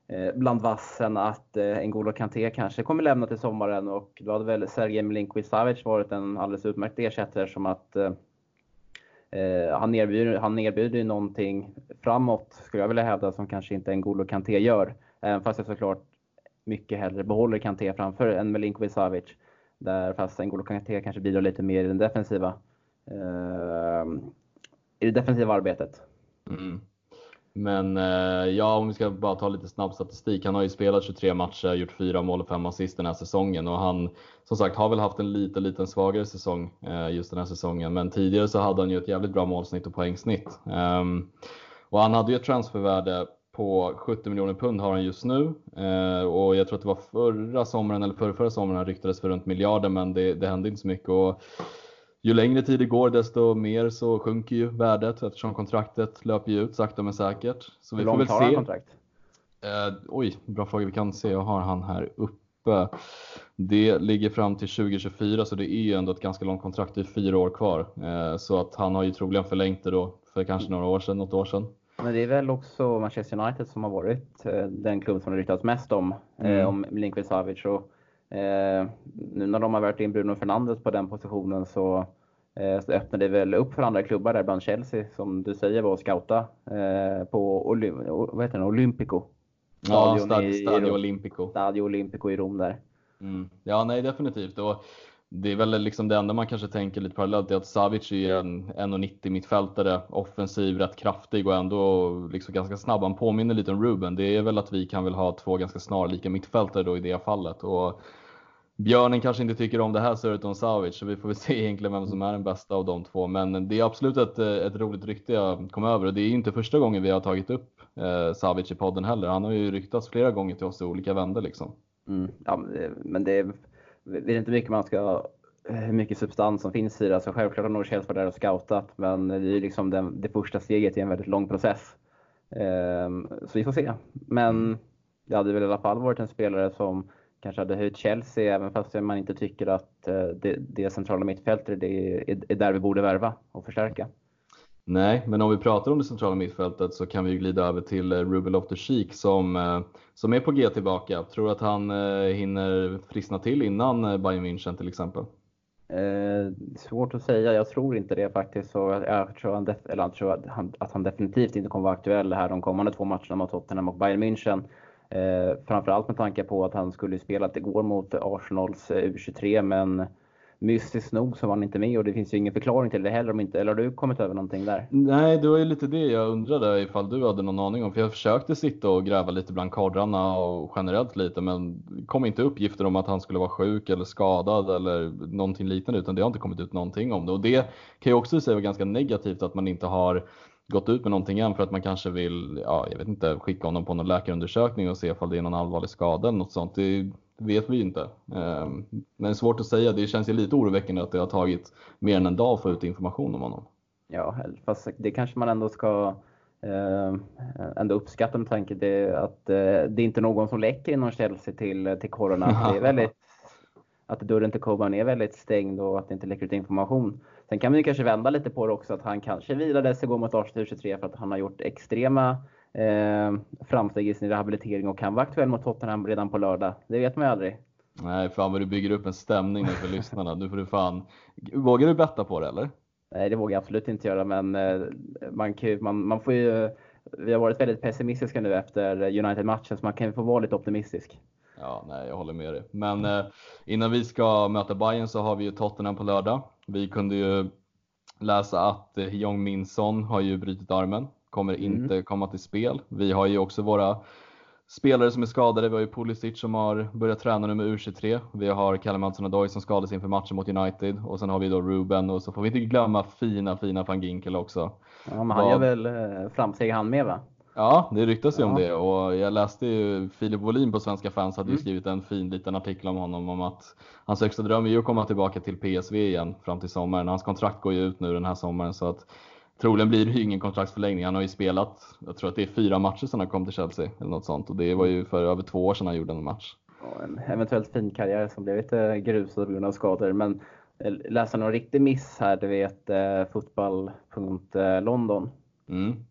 Eh, bland vassen att eh, N'Golo Kanté kanske kommer lämna till sommaren och då hade väl Sergej Milinkovic Savic varit en alldeles utmärkt ersättare som att eh, eh, han, erbjuder, han erbjuder ju någonting framåt, skulle jag vilja hävda, som kanske inte N'Golo Kanté gör. Även fast jag såklart mycket hellre behåller Kanté framför en Milinkovic Savic. Där fast N'Golo Kanté kanske bidrar lite mer i den defensiva, eh, i det defensiva arbetet. Mm. Men eh, ja, om vi ska bara ta lite snabb statistik. Han har ju spelat 23 matcher, gjort 4 mål och 5 assist den här säsongen och han som sagt har väl haft en lite, liten svagare säsong eh, just den här säsongen. Men tidigare så hade han ju ett jävligt bra målsnitt och poängsnitt. Ehm, och han hade ju ett transfervärde på 70 miljoner pund har han just nu. Eh, och jag tror att det var förra sommaren eller förra, förra sommaren han ryktades för runt miljarden men det, det hände inte så mycket. Och ju längre tid det går desto mer så sjunker ju värdet eftersom kontraktet löper ju ut sakta men säkert. Så Hur långt har han kontrakt? Eh, oj, bra fråga. Vi kan se, jag har han här uppe. Det ligger fram till 2024 så det är ju ändå ett ganska långt kontrakt. Det är fyra år kvar. Eh, så att han har ju troligen förlängt det då för kanske några år sedan, något år sedan. Men det är väl också Manchester United som har varit eh, den klubb som det ryktats mest om, eh, mm. om Milinkovic Savic. Och, eh, nu när de har varit in Bruno Fernandes på den positionen så, eh, så öppnar det väl upp för andra klubbar där bland Chelsea, som du säger, var att scouta eh, på Olym vad heter det, Olympico. Ja, Stadio Olimpico. Stadio Olimpico i Rom där. Mm. Ja, nej definitivt. Och det är väl liksom det enda man kanske tänker lite parallellt är att Savic är en 1,90 mittfältare, offensiv, rätt kraftig och ändå liksom ganska snabb. Han påminner lite om Ruben. Det är väl att vi kan väl ha två ganska snarlika mittfältare då i det fallet. Och Björnen kanske inte tycker om det här surret om Savic, så vi får väl *laughs* se egentligen vem som är den bästa av de två. Men det är absolut ett, ett roligt rykte jag kom över och det är inte första gången vi har tagit upp eh, Savic i podden heller. Han har ju ryktats flera gånger till oss i olika vändor liksom. Mm, ja, men det är vet inte mycket man ska hur mycket substans som finns i det. Alltså självklart har Norrköping varit där och scoutat, men det är ju liksom den, det första steget i en väldigt lång process. Um, så vi får se. Men det hade väl i alla fall varit en spelare som kanske hade höjt Chelsea, även fast man inte tycker att uh, det, det centrala mittfältet det är, är där vi borde värva och förstärka. Nej, men om vi pratar om det centrala mittfältet så kan vi glida över till eh, Ruben Loftus-Cheek som, eh, som är på G tillbaka. Tror du att han eh, hinner friskna till innan Bayern München till exempel? Eh, svårt att säga. Jag tror inte det faktiskt. Så jag tror, han, eller jag tror att, han, att han definitivt inte kommer vara aktuell här de kommande två matcherna mot Tottenham och Bayern München. Eh, framförallt med tanke på att han skulle spelat igår mot Arsenals eh, U23 men mystiskt nog så var han inte med och det finns ju ingen förklaring till det heller. Om inte, eller har du kommit över någonting där? Nej, det var ju lite det jag undrade ifall du hade någon aning om. För jag försökte sitta och gräva lite bland kadrarna och generellt lite, men det kom inte uppgifter om att han skulle vara sjuk eller skadad eller någonting liknande, utan det har inte kommit ut någonting om det. Och det kan jag också säga var ganska negativt att man inte har gått ut med någonting än för att man kanske vill, ja, jag vet inte, skicka honom på någon läkarundersökning och se ifall det är någon allvarlig skada eller något sånt. Det vet vi inte. Ehm, men det är svårt att säga. Det känns ju lite oroväckande att det har tagit mer än en dag att få ut information om honom. Ja, fast det kanske man ändå ska eh, ändå uppskatta med tanke på att eh, det är inte någon som läcker inom Chelsea till, till Corona. Det är väldigt, att dörren till Coban är väldigt stängd och att det inte läcker ut information. Sen kan vi kanske vända lite på det också att han kanske vilades igår mot Arsenal 23 för att han har gjort extrema eh, framsteg i sin rehabilitering och kan vara aktuell mot Tottenham redan på lördag. Det vet man ju aldrig. Nej, fan vad du bygger upp en stämning för lyssnarna. Nu får du fan... Vågar du betta på det eller? Nej, det vågar jag absolut inte göra, men eh, man, kan, man, man får ju... Vi har varit väldigt pessimistiska nu efter United-matchen, så man kan ju få vara lite optimistisk. Ja, nej, jag håller med dig. Men eh, innan vi ska möta Bayern så har vi ju Tottenham på lördag. Vi kunde ju läsa att eh, Jong Min Son har ju brutit armen kommer mm. inte komma till spel. Vi har ju också våra spelare som är skadade. Vi har ju Pulisic som har börjat träna nu med U23. Vi har Callum Hudson-Odoi som skadades inför matchen mot United och sen har vi då Ruben och så får vi inte glömma fina, fina van Ginkel också. Ja, men han gör väl eh, framsteg han med va? Ja, det ryktas ju ja. om det och jag läste ju Filip Wåhlin på Svenska fans hade mm. ju skrivit en fin liten artikel om honom om att hans högsta dröm är ju att komma tillbaka till PSV igen fram till sommaren. Hans kontrakt går ju ut nu den här sommaren så att Troligen blir det ju ingen kontraktsförlängning. Han har ju spelat, jag tror att det är fyra matcher sedan han kom till Chelsea eller något sånt och det var ju för över två år sedan han gjorde en match. Ja, en eventuellt fin karriär som blev lite grusad på grund av skador. Men läsa någon riktig miss här, du vet eh, fotboll.london. Mm.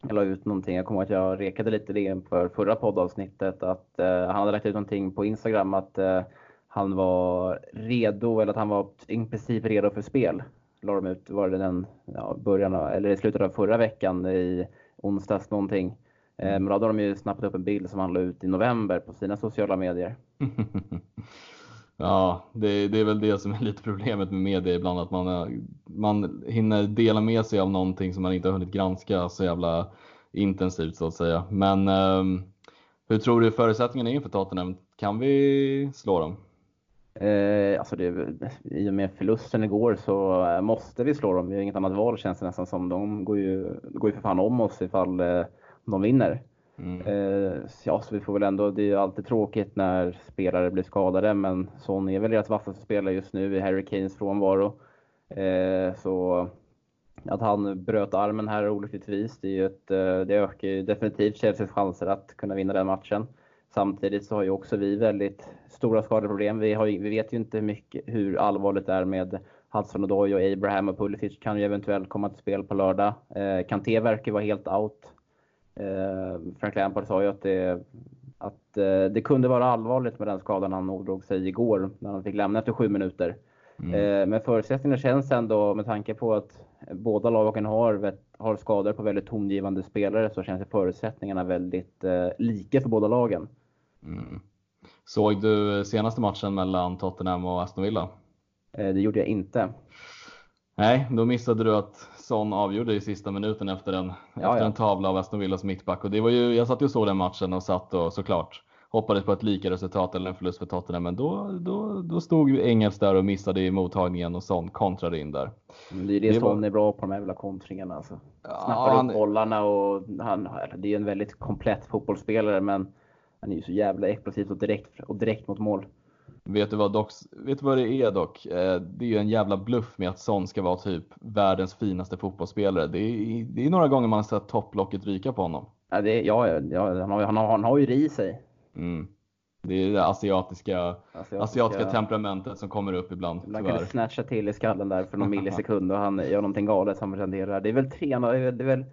Jag la ut någonting, jag kommer ihåg att jag rekade lite det för förra poddavsnittet, att eh, han hade lagt ut någonting på Instagram att eh, han var redo, eller att han var i princip redo för spel la de ut, var det den ja, början av, eller i slutet av förra veckan i onsdags någonting. Eh, men då hade de ju snappat upp en bild som han la ut i november på sina sociala medier. *laughs* ja, det, det, är väl det som är *laughs* lite problemet med media ibland, att man, eh, man hinner dela med sig av någonting som man inte har hunnit granska så jävla intensivt så att säga. Men um, hur tror du förutsättningarna är inför Tottenham? Kan vi slå dem? Eh, alltså det, I och med förlusten igår så eh, måste vi slå dem. Vi har inget annat val känns det nästan som. De går ju, går ju för fan om oss ifall eh, de vinner. Mm. Eh, ja, så vi får väl ändå, det är ju alltid tråkigt när spelare blir skadade men Son är väl deras vassaste spelare just nu i Harry Kanes frånvaro. Eh, så att han bröt armen här olyckligtvis, det, är ju ett, eh, det ökar ju definitivt Chelseas chanser att kunna vinna den matchen. Samtidigt så har ju också vi väldigt stora skadeproblem. Vi, har, vi vet ju inte mycket hur allvarligt det är med Hudson Odoi och Abraham och Pulisic kan ju eventuellt komma till spel på lördag. Eh, Kanté verkar vara helt out. Eh, Frank Lampard sa ju att det, att eh, det kunde vara allvarligt med den skadan han ådrog sig igår när han fick lämna efter sju minuter. Mm. Eh, men förutsättningarna känns ändå, med tanke på att båda lagen har, har skador på väldigt tongivande spelare, så känns förutsättningarna väldigt eh, lika för båda lagen. Mm. Såg du senaste matchen mellan Tottenham och Aston Villa? Eh, det gjorde jag inte. Nej, då missade du att Son avgjorde i sista minuten efter en, ja, efter en tavla av Aston Villas mittback. Och det var ju, jag satt ju och såg den matchen och satt och såklart hoppades på ett lika resultat eller en förlust för Tottenham. Men då, då, då stod ju Engels där och missade i mottagningen och Son kontrade in där. Det är det, det Son var... är bra på, de här jävla kontringarna. Alltså. Ja, Snappar han... upp bollarna och han, det är en väldigt komplett fotbollsspelare men han är ju så jävla explosiv och direkt, och direkt mot mål. Vet du, vad dock, vet du vad det är dock? Eh, det är ju en jävla bluff med att Son ska vara typ världens finaste fotbollsspelare. Det är, det är några gånger man har sett topplocket ryka på honom. Ja, det, ja, ja han, har, han, har, han har ju det i sig. Mm. Det är det asiatiska, asiatiska, asiatiska temperamentet som kommer upp ibland. Man kan snatcha till i skallen där för någon millisekund och han gör någonting galet som renderar. Det är väl tre, det är väl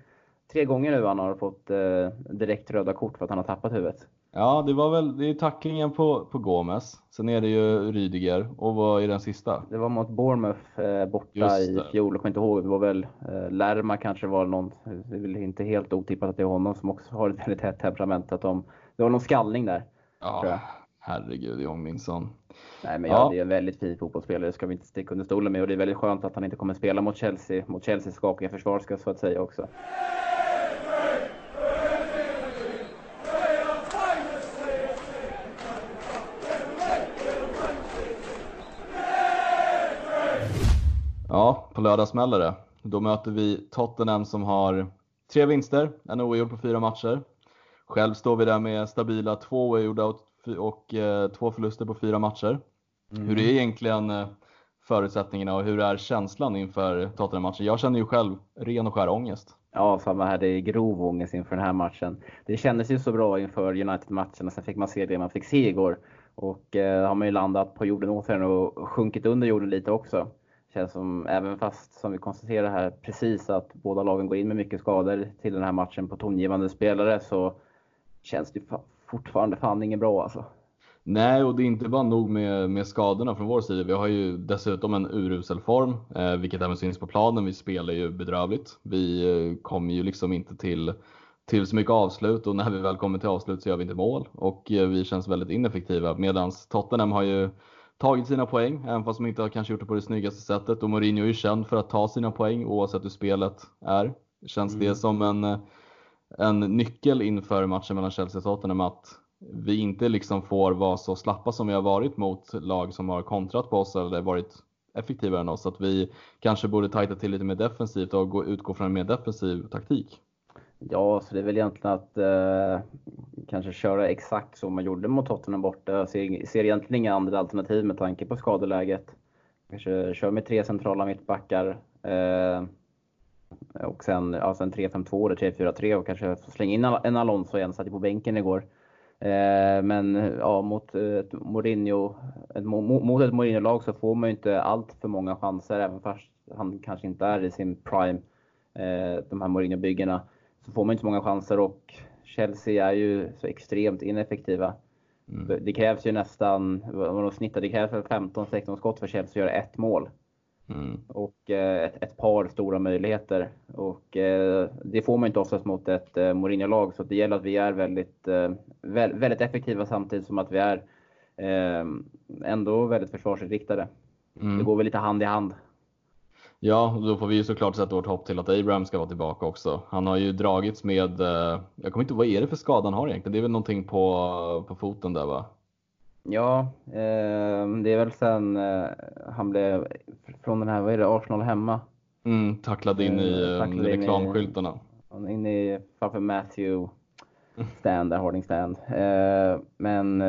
tre gånger nu han har fått eh, direkt röda kort för att han har tappat huvudet. Ja, det var väl det är tacklingen på, på Gomes. Sen är det ju Rydiger. Och vad är den sista? Det var mot Bournemouth eh, borta i fjol. Jag kommer inte ihåg. Det var väl eh, Lärma kanske var någon. Det är väl inte helt otippat att det är honom som också har ett väldigt hett temperament. Att de, det var någon skallning där. Ja, herregud Jong Min Son. Nej, men ja, ja, det är en väldigt fin fotbollsspelare. Det ska vi inte sticka under stolen med. Och det är väldigt skönt att han inte kommer spela mot Chelsea. Mot Chelseas skakiga försvar ska så att säga också. Ja, på lördag smäller det. Då möter vi Tottenham som har tre vinster, en oavgjord på fyra matcher. Själv står vi där med stabila två oavgjorda och, och eh, två förluster på fyra matcher. Mm. Hur är egentligen eh, förutsättningarna och hur är känslan inför Tottenham-matchen? Jag känner ju själv ren och skär ångest. Ja, samma här. Det är grov ångest inför den här matchen. Det kändes ju så bra inför United-matchen och sen fick man se det man fick se igår. Och eh, har man ju landat på jorden återigen och sjunkit under jorden lite också. Känns som, även fast som vi konstaterar här precis att båda lagen går in med mycket skador till den här matchen på tongivande spelare så känns det fortfarande fan inget bra alltså. Nej, och det är inte bara nog med, med skadorna från vår sida. Vi har ju dessutom en urusel form, eh, vilket även syns på planen. Vi spelar ju bedrövligt. Vi eh, kommer ju liksom inte till, till så mycket avslut och när vi väl kommer till avslut så gör vi inte mål och eh, vi känns väldigt ineffektiva. Medan Tottenham har ju tagit sina poäng, även fast de inte har kanske gjort det på det snyggaste sättet. Och Mourinho är ju känd för att ta sina poäng oavsett hur spelet är. Känns mm. det som en, en nyckel inför matchen mellan Chelsea och Tottenham att vi inte liksom får vara så slappa som vi har varit mot lag som har kontrat på oss eller varit effektivare än oss. Att vi kanske borde tajta till lite mer defensivt och gå, utgå från en mer defensiv taktik. Ja, så det är väl egentligen att eh, kanske köra exakt som man gjorde mot Tottenham borta. Jag ser, ser egentligen inga andra alternativ med tanke på skadeläget. Kanske kör med tre centrala mittbackar. Eh, och sen, ja, sen 3-5-2 eller 3-4-3 och kanske slänga in en Alonso igen, satt ju på bänken igår. Eh, men ja, mot ett Mourinho, ett, mot ett Mourinho-lag så får man ju inte allt för många chanser, även fast han kanske inte är i sin prime, eh, de här Mourinho-byggena så får man inte så många chanser och Chelsea är ju så extremt ineffektiva. Mm. Det krävs ju nästan, vad de snittar, det krävs 15-16 skott för Chelsea att göra ett mål. Mm. Och eh, ett, ett, par stora möjligheter. Och eh, det får man inte oftast mot ett eh, Mourinho-lag. Så det gäller att vi är väldigt, vä väldigt effektiva samtidigt som att vi är ändå väldigt försvarsinriktade. Mm. Det går väl lite hand i hand. Ja, då får vi ju såklart sätta vårt hopp till att Abraham ska vara tillbaka också. Han har ju dragits med, eh, jag kommer inte ihåg, vad är det för skada han har egentligen? Det är väl någonting på, på foten där va? Ja, eh, det är väl sen eh, han blev, från den här, vad är det, Arsenal hemma? Mm, tacklad in i, tacklad reklamskyltarna. In, in i, framför Matthew *laughs* Stand, där, Harding Stand. Eh, men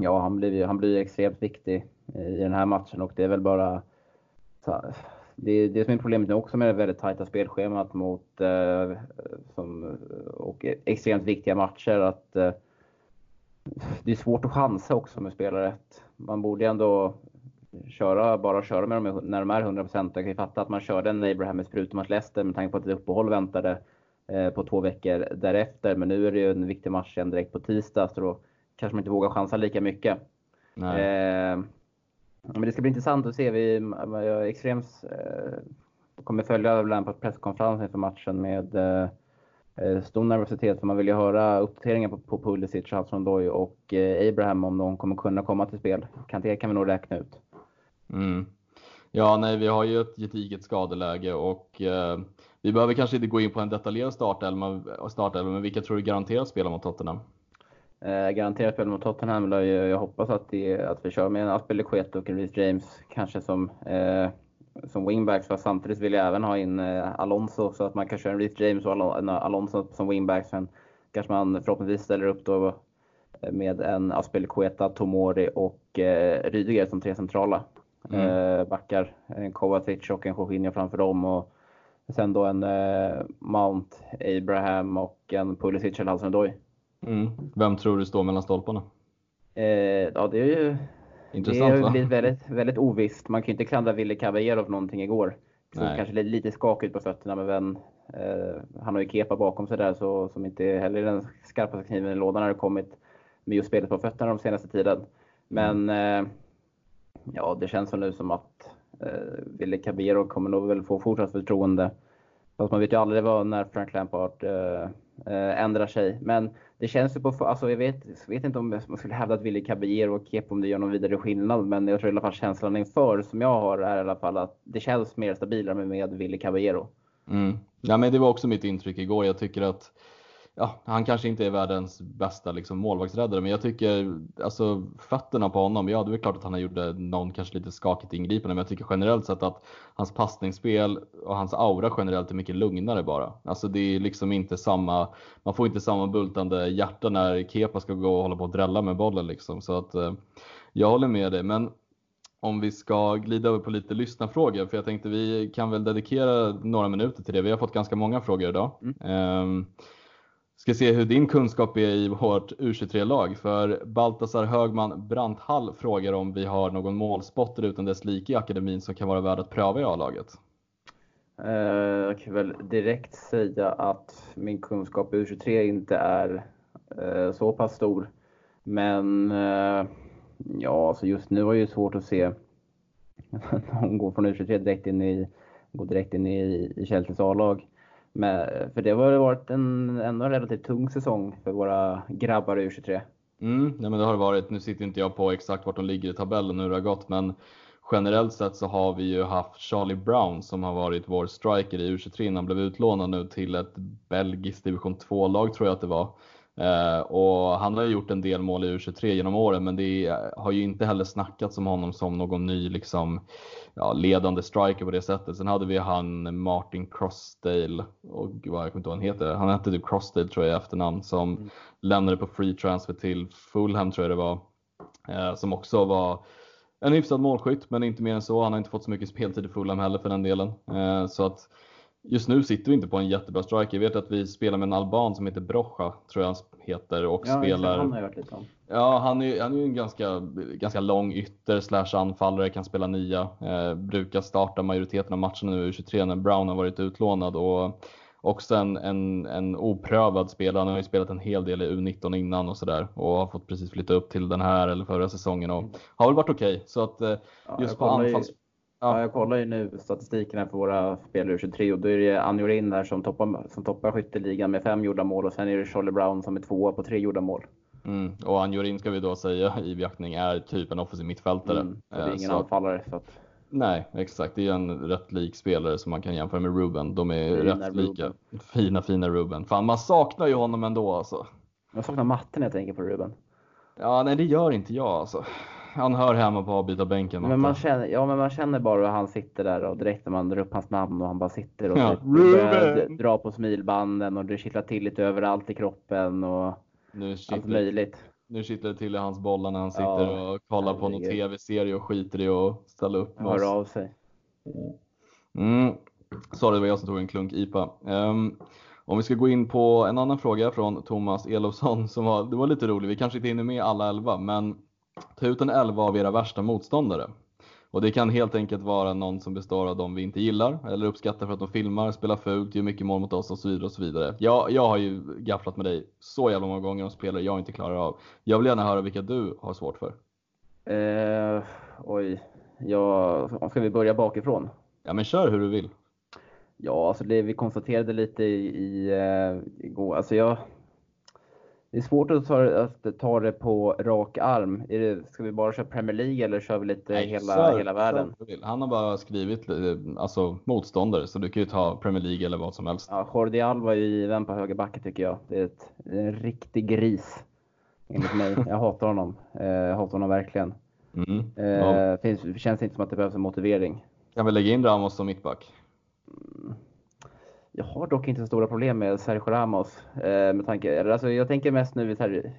ja, han blir, han blir extremt viktig i den här matchen och det är väl bara det är det som är problemet nu också med det väldigt tajta spelschemat mot eh, som, och extremt viktiga matcher. att eh, Det är svårt att chansa också med spelare. Man borde ändå köra, bara köra med dem när de är 100%. Jag kan ju fatta att man körde en Abraham med sprutor mot Leicester med tanke på att ett uppehåll väntade. eh, på två veckor därefter. Men nu är det ju en viktig match igen direkt på tisdag så då kanske man inte vågar chansa lika mycket. Men det ska bli intressant att se. Vi, Extrems eh, kommer följa Lampard presskonferens inför matchen med eh, eh stor nervositet för man vill ju höra uppdateringar på, på Pulisic, Hudson Doy och eh, Abraham om de kommer kunna komma till spel. Kanté kan vi nog räkna ut. Mm. Ja, nej, vi har ju ett gediget skadeläge och eh, vi behöver kanske inte gå in på en detaljerad startelva, startelva men vilka tror du garanterat spelar mot Tottenham? Eh, garanterat spelar mot Tottenham. Jag, jag hoppas att, det, att vi kör med en Aspelekueta och en Reece James kanske som eh, som wingbacks. För samtidigt vill jag även ha in eh, Alonso så att man kan köra en Reece James och Alonso som wingbacks. Sen kanske man förhoppningsvis ställer upp då eh, med en Aspelekueta, Tomori och eh, Rydiger som tre centrala mm. eh, backar. En Kovacic och en Jorginho framför dem. Och sen då en eh, Mount, Abraham och en Pulisic eller Hudson mm. Vem tror du står mellan stolparna? Eh, ja, det är ju Intressant, det har blivit väldigt, väldigt ovisst. Man kan ju inte klandra Ville Caballero för någonting igår. Så kanske lite, skakigt på fötterna, men eh, han har ju Kepa bakom sig där så, som inte heller är den skarpaste kniven i lådan har det kommit med just spelet på fötterna de senaste tiden. Men mm. eh, ja, det känns väl nu som att eh, Ville Caballero kommer nog väl få fortsatt förtroende. Fast man vet ju aldrig vad när Frank Lampard eh, eh, ändrar sig. Men det känns ju på, alltså jag vet, vet inte om man skulle hävda att Willy Caballero och Kepo om det gör någon vidare skillnad. Men jag tror i alla fall känslan inför som jag har är i alla fall att det känns mer stabilare med Willy Caballero. Mm. Ja, men det var också mitt intryck igår. Jag tycker att ja, han kanske inte är världens bästa liksom, målvaktsräddare, men jag tycker alltså fötterna på honom. Ja, det är klart att han har gjort någon kanske lite skakigt ingripande, men jag tycker generellt sett att hans passningsspel och hans aura generellt är mycket lugnare bara. Alltså det är liksom inte samma. Man får inte samma bultande hjärta när Kepa ska gå och hålla på och drälla med bollen liksom, så att eh, jag håller med dig. Men om vi ska glida över på lite lyssnarfrågor, för jag tänkte vi kan väl dedikera några minuter till det. Vi har fått ganska många frågor idag. Mm. Um, Ska se hur din kunskap är i vårt U23-lag. För Baltasar Högman Branthall frågar om vi har någon målspotter utan dess like i akademin som kan vara värd att pröva i A-laget. Eh, jag kan väl direkt säga att min kunskap i U23 inte är eh, så pass stor. Men eh, ja, alltså just nu är det svårt att se *laughs* någon går från U23 direkt in i, gå direkt in i, i Chelseas A-lag. Med, för det har varit en ändå relativt tung säsong för våra grabbar i U23. Mm, nej men det har det varit. Nu sitter inte jag på exakt vart de ligger i tabellen hur det har gått, men generellt sett så har vi ju haft Charlie Brown som har varit vår striker i U23. Han blev utlånad nu till ett belgiskt division 2-lag tror jag att det var. Eh, och han har ju gjort en del mål i U23 genom åren, men det har ju inte heller snackats om honom som någon ny liksom, ja, ledande striker på det sättet. Sen hade vi han Martin Crossdale, och vad jag kommer inte ihåg han heter, han hette typ Crossdale tror jag i efternamn, som mm. lämnade på free transfer till Fulham tror jag det var, eh, som också var en hyfsad målskytt, men inte mer än så. Han har inte fått så mycket speltid i Fulham heller för den delen. Eh, så att just nu sitter vi inte på en jättebra striker. Jag vet att vi spelar med en alban som heter Brocha, tror jag han heter. Och ja, spelar... han har jag hört lite om. Ja, han är, han är ju en ganska, ganska lång ytter slash anfallare, kan spela nia. Eh, brukar starta majoriteten av matcherna nu i 23 när Brown har varit utlånad. Och också en, en, en oprövad spelare. Han har ju spelat en hel del i U19 innan och sådär och har fått precis flytta upp till den här eller förra säsongen och har väl varit okej. Okay. Så att eh, just ja, på anfalls... Ja. jag kollar ju nu statistiken här för våra spelare 23 och då är det Anjorin där som toppar, som toppar skytteligan med fem gjorda mål och sen är det Charlie Brown som är tvåa på tre gjorda mål. Mm. Och Anjorin ska vi då säga i beaktning är typ en offensiv mittfältare. Mm. Det är eh, ingen så... anfallare. Så att... Nej, exakt. Det är en rätt lik spelare som man kan jämföra med Ruben. De är fina rätt Ruben. lika. Fina, fina Ruben. Fan, man saknar ju honom ändå alltså. Jag saknar matten när jag tänker på Ruben. Ja, nej det gör inte jag alltså han hör hemma på avbytarbänken. Men man känner, ja, men man känner bara hur han sitter där och direkt när man drar upp hans namn och han bara sitter och ja, typ drar på smilbanden och det kittlar till lite överallt i kroppen och nu allt möjligt. Nu kittlar det till i hans bollar när han sitter ja, och kollar på någon tv-serie och skiter i att ställa upp med Hör av sig. Mm. Sorry, det var jag som tog en klunk IPA. Um, om vi ska gå in på en annan fråga från Thomas Elofsson som var, det var lite roligt. Vi kanske inte hinner med alla elva, men Ta ut en elva av era värsta motståndare. Och det kan helt enkelt vara någon som består av de vi inte gillar eller uppskattar för att de filmar, spelar fult, gör mycket mål mot oss och så vidare och så vidare. Jag, jag har ju gafflat med dig så jävla många gånger om spelare jag inte klarar av. Jag vill gärna höra vilka du har svårt för. Eh, oj, ja, ska vi börja bakifrån? Ja men kör hur du vill. Ja, alltså det vi konstaterade lite i, i uh, igår, alltså jag, det är svårt att ta, att ta det på rak arm. Är det, ska vi bara köra Premier League eller kör vi lite Nej, hela, sör, hela världen? Han har bara skrivit alltså, motståndare, så du kan ju ta Premier League eller vad som helst. Ja, Jordi Alba är ju given på högerbacken tycker jag. Det är, ett, en riktig gris, enligt mig. *laughs* Jag hatar honom. Eh, jag hatar honom verkligen. Mm. Eh, ja. finns, känns inte som att det behövs en motivering. Kan vi lägga in Ramos som mittback? Jag har dock inte så stora problem med Sergio Ramos. Eh, med tanke, alltså jag tänker mest nu här.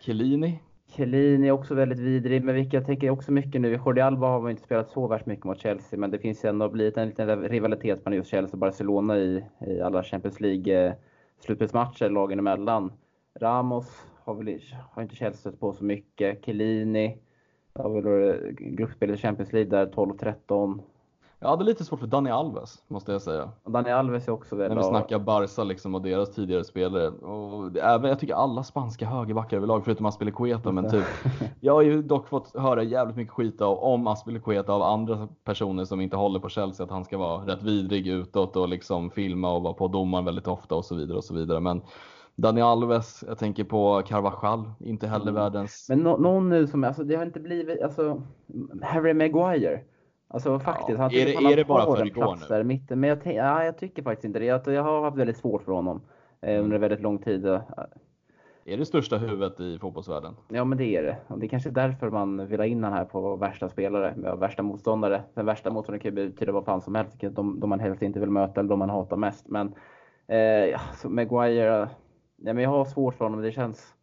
Chiellini? Chiellini är också väldigt vidrig, men vilka jag tänker också mycket nu. Jordi Alba har man inte spelat så värst mycket mot Chelsea, men det finns ju ändå blivit en liten rivalitet mellan just Chelsea och Barcelona i, i alla Champions League eh, slutspelsmatcher lagen emellan. Ramos har väl har inte Chelsea stött på så mycket. Chiellini har väl gruppspelet i Champions League där 12-13. Jag hade lite svårt för Dani Alves, måste jag säga. Dani Alves är också väldigt När vi snackar Barca liksom och deras tidigare spelare. Och även, jag tycker alla spanska högerbackar överlag, förutom Aspilicueta. Men typ, *laughs* jag har ju dock fått höra jävligt mycket skit av, om Aspilicueta av andra personer som inte håller på Chelsea, att han ska vara rätt vidrig utåt och liksom filma och vara på domaren väldigt ofta och så vidare och så vidare. Men Dani Alves, jag tänker på Carvajal, inte heller mm. världens... Men no någon nu som, alltså det har inte blivit, alltså Harry Maguire. Alltså faktiskt. Ja, är det, är det bara för igår nu? Mitten, men jag, ja, jag tycker faktiskt inte det. Jag, jag har haft väldigt svårt för honom eh, under mm. väldigt lång tid. Är det största huvudet i fotbollsvärlden? Ja, men det är det. Och det är kanske därför man vill ha in den här på värsta spelare, med värsta motståndare. Den värsta motståndaren kan ju betyda vad fan som helst, de, de man helst inte vill möta eller de man hatar mest. Men eh, så Maguire, ja, men jag har svårt för honom. Det känns...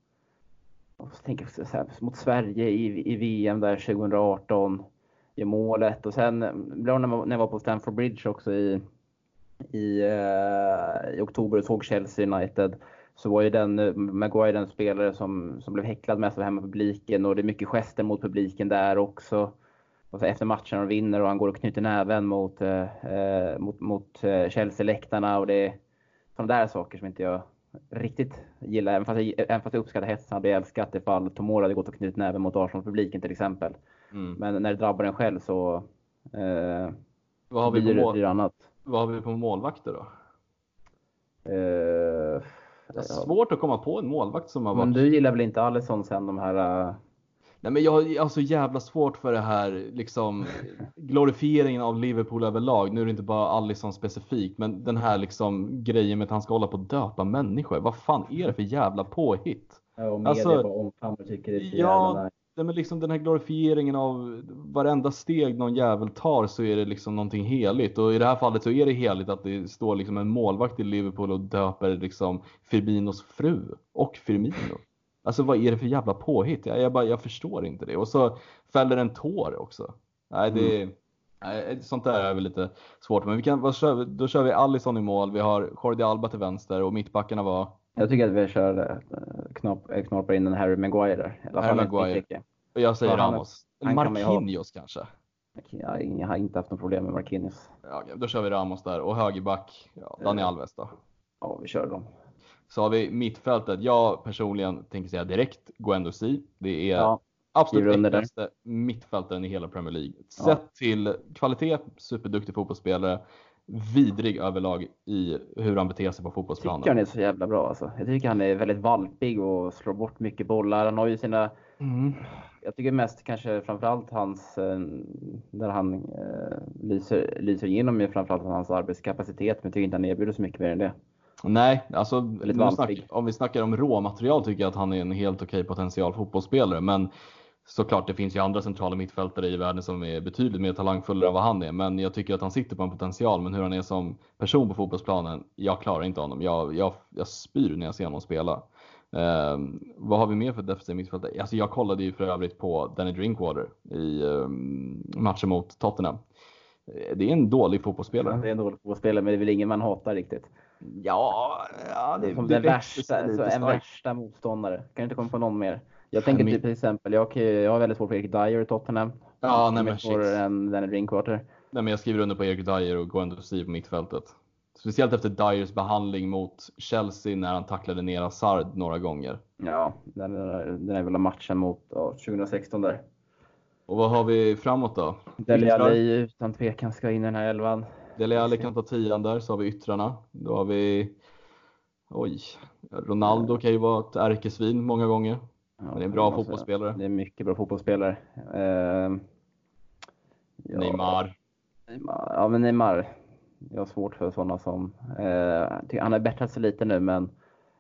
Jag tänker så här, mot Sverige i, i VM där 2018 gör målet. Och sen eh, när jag var på Stamford Bridge också i, i, uh, i oktober och såg Chelsea United så var ju den eh, Maguire den spelare som, som blev häcklad mest av hemmapubliken och det är mycket gester mot publiken där också. Och så efter matchen och vinner och han går och knyter näven mot, eh, mot, mot Chelsea-läktarna och det är sådana där saker som inte jag riktigt gillar. Även fast jag, även fast jag uppskattar hetsen hade jag älskat ifall Tomora hade gått och knutit näven mot Arsenal-publiken till exempel. Mm. Men när det drabbar en själv så eh, vad har vi blir, mål, det annat. Vad har vi på målvakter då? Eh, det är svårt att komma på en målvakt som har varit... Men du gillar väl inte Alisson sen de här... Nej men jag har så jävla svårt för det här liksom *laughs* glorifieringen av Liverpool överlag. Nu är det inte bara Alisson specifikt, men den här liksom grejen med att han ska hålla på att döpa människor. Vad fan är det för jävla påhitt? Ja, och media alltså, bara omfamnar tycker det är ja, Nej, men liksom den här glorifieringen av varenda steg någon jävel tar så är det liksom någonting heligt. Och i det här fallet så är det heligt att det står liksom en målvakt i Liverpool och döper liksom Firminos fru och Firmino. Alltså vad är det för jävla påhitt? Jag, jag, bara, jag förstår inte det. Och så fäller en tår också. Nej, det, mm. nej, sånt där är väl lite svårt. Men vi kan, vad kör vi? då kör vi Allison i mål. Vi har Jordi Alba till vänster och mittbackarna var jag tycker att vi kör eh, knop, eh, knoppar in en Harry Maguire där. I alla Harry Maguire. Och jag säger Ramos. Han, Marquinhos kanske? Jag har inte haft något problem med Marquinhos. Ja, då kör vi Ramos där. Och högerback, ja, Dani eh, Alves då. Ja, vi kör dem. Så har vi mittfältet. Jag personligen tänker säga direkt Guendo Si. Det är ja, absolut äckligaste mittfältaren i hela Premier League. Sett ja. till kvalitet, superduktig fotbollsspelare vidrig överlag i hur han beter sig på fotbollsplanen. Jag tycker han är så jävla bra alltså. Jag tycker han är väldigt valpig och slår bort mycket bollar. Han har ju sina... Mm. Jag tycker mest kanske framförallt hans, eh, där han eh, lyser, lyser igenom är framförallt hans arbetskapacitet. Men jag tycker inte han erbjuder så mycket mer än det. Nej, alltså snack, om vi snackar om råmaterial tycker jag att han är en helt okej potential fotbollsspelare. Men Såklart, det finns ju andra centrala mittfältare i världen som är betydligt mer talangfullare än vad han är, men jag tycker att han sitter på en potential. Men hur han är som person på fotbollsplanen, jag klarar inte honom. Jag, jag, jag spyr när jag ser honom spela. Eh, vad har vi mer för defensiv mittfältare? Alltså jag kollade ju för övrigt på Danny Drinkwater i eh, matchen mot Tottenham. Eh, det är en dålig fotbollsspelare. Ja, det är en dålig fotbollsspelare, men det är väl ingen man hatar riktigt. Ja, ja det, som det den värsta, alltså en värsta motståndare. Kan du inte komma på någon mer? Jag tänker typ till exempel, jag, jag har väldigt svårt för Erik Dyer i Tottenham. Ja, nej, men shit. än Danny Drinkwater. Nej, men jag skriver under på Erik Dyer och Guendouzi på mittfältet. Speciellt efter Dyers behandling mot Chelsea när han tacklade ner Hazard några gånger. Ja, den, den är väl matchen mot ja, 2016 där. Och vad har vi framåt då? Dele Yttrar. Alli utan tvekan ska in i den här elvan. Dele Alli kan ta tian där, så har vi yttrarna. Då har vi... Oj, Ronaldo kan ju vara ett ärkesvin många gånger. Ja, Men det är en bra alltså, fotbollsspelare. Det är mycket bra fotbollsspelare. Eh, ja, Neymar. Neymar. Ja, men Neymar. Jag har svårt för sådana som... Eh, han har bättrat sig lite nu, men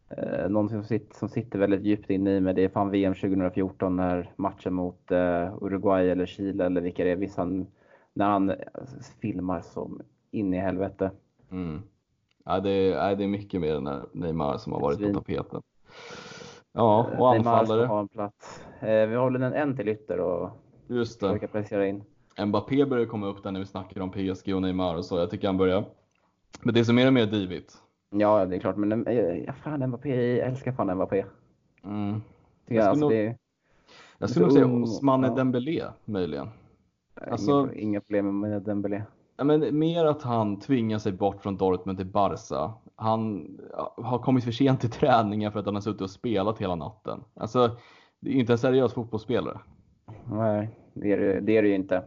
eh, någon som sitter, som sitter väldigt djupt inne i mig, det är fan VM 2014 när matchen mot eh, Uruguay eller Chile eller vilka det är, vissa, när han eh, filmar som in i helvete. Mm. Ja, det, är, det är mycket mer än Neymar som har varit på Svin. tapeten. Ja, Eh, och Neymar ska anfallare. ha en plats. Eh, vi håller en, en till ytter och Just det. försöka placera in. Mbappé börjar komma upp där när vi snackar om PSG och Neymar och så. Jag tycker han börjar. Men det är så mer och mer divigt. Ja, det är klart, men eh, ja, fan Mbappé, jag älskar fan Mbappé. Mm. Jag jag, skulle alltså, nog- Jag skulle nog säga Ousmane ja. Dembélé möjligen. Alltså- inga, inga problem med Dembélé. Ja, men mer att han tvingar sig bort från Dortmund till Barca. Han har kommit för sent till träningen för att han har suttit och spelat hela natten. Alltså, det är inte en seriös fotbollsspelare. Nej, det är det, det är det ju inte.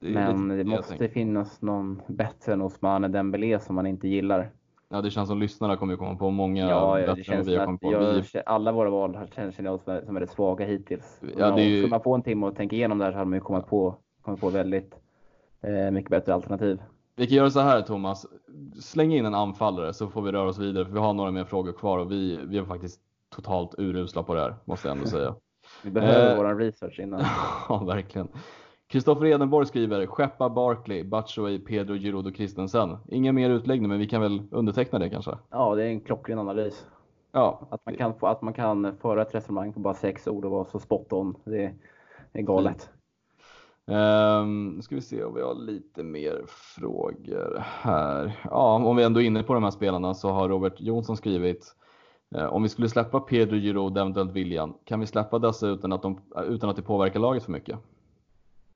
Det Men det måste finnas någon bättre än Ousmane Dembélé som man inte gillar. Ja, det känns som lyssnarna kommer ju komma på många Ja, ja det än känns vi har kommit på. jag, Vi, alla våra val har känns jag som väldigt svaga hittills. Ja, det är ju- Skulle man få en timme att tänka igenom det här så hade man ju kommit på, kommit på väldigt mycket bättre alternativ. vi kan göra så här Thomas. Släng in en anfallare så får vi röra oss vidare för vi har några mer frågor kvar och vi, vi är faktiskt totalt urusla på det här måste jag ändå säga. *laughs* Vi behöver Eh. våran research innan. *laughs* Ja, verkligen. Kristoffer Edenborg skriver skeppa Barkley, Batshuayi, Pedro Giroud och Christensen. Ingen mer utläggning, men vi kan väl underteckna det kanske? Ja, det är en klockren analys. Ja, Att man kan, få, att man kan föra ett resonemang på bara sex ord och vara så spot on. Det är galet. Ehm, nu ska vi se om vi har lite mer frågor här. Ja, om vi ändå är inne på de här spelarna så har Robert Jonsson skrivit eh, om vi skulle släppa Pedro Giroud, eventuellt William, kan vi släppa dessa utan att, de, utan att det påverkar laget för mycket?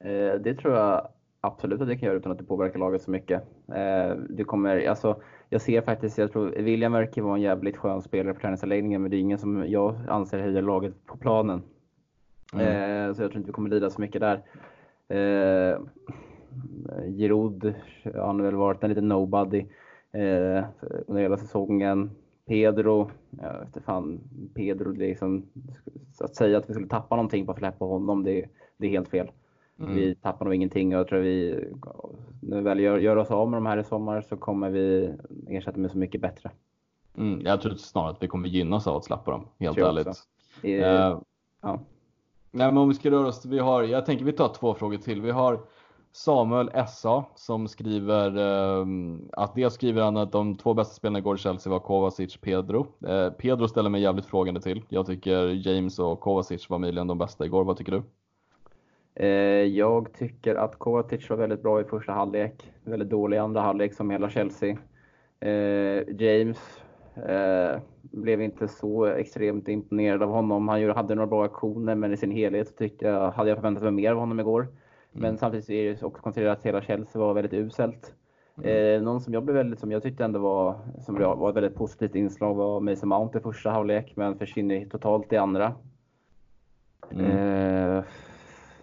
Eh, det tror jag absolut att det kan göra utan att det påverkar laget så mycket. Eh, det kommer, alltså, jag ser faktiskt, jag tror William verkar vara en jävligt skön spelare på träningsanläggningen men det är ingen som jag anser höjer laget på planen. Mm. Eh, så jag tror inte vi kommer lida så mycket där. Eh, Giroud, han har väl varit en liten nobody eh, under hela säsongen. Pedro, jag vet inte fan, Pedro, liksom, att säga att vi skulle tappa någonting på att släppa honom, det, det är helt fel. Mm. Vi tappar nog ingenting och jag tror vi, när vi väl gör, gör oss av med de här i sommar så kommer vi ersätta med så mycket bättre. Mm, jag tror snarare att vi kommer gynnas av att släppa dem, helt ärligt. Eh, ja. Nej, men om vi ska röra oss, vi har, jag tänker vi tar två frågor till. Vi har Samuel SA som skriver eh, att dels skriver han att de två bästa spelarna igår i Chelsea var Kovacic Pedro. Eh, Pedro ställer mig jävligt frågande till. Jag tycker James och Kovacic var möjligen de bästa igår. Vad tycker du? Eh, jag tycker att Kovacic var väldigt bra i första halvlek. Väldigt dålig i andra halvlek som hela Chelsea. Eh, James eh, blev inte så extremt imponerad av honom. Han hade några bra aktioner men i sin helhet tyckte jag, hade jag förväntat mig mer av honom igår. Men samtidigt är det också konstaterat att hela Chelsea var väldigt uselt. Eh, någon som jag blev väldigt, som jag tyckte ändå var, som var ett väldigt positivt inslag var Mason Mount i första halvlek men försvinner totalt i andra. Mm. Eh,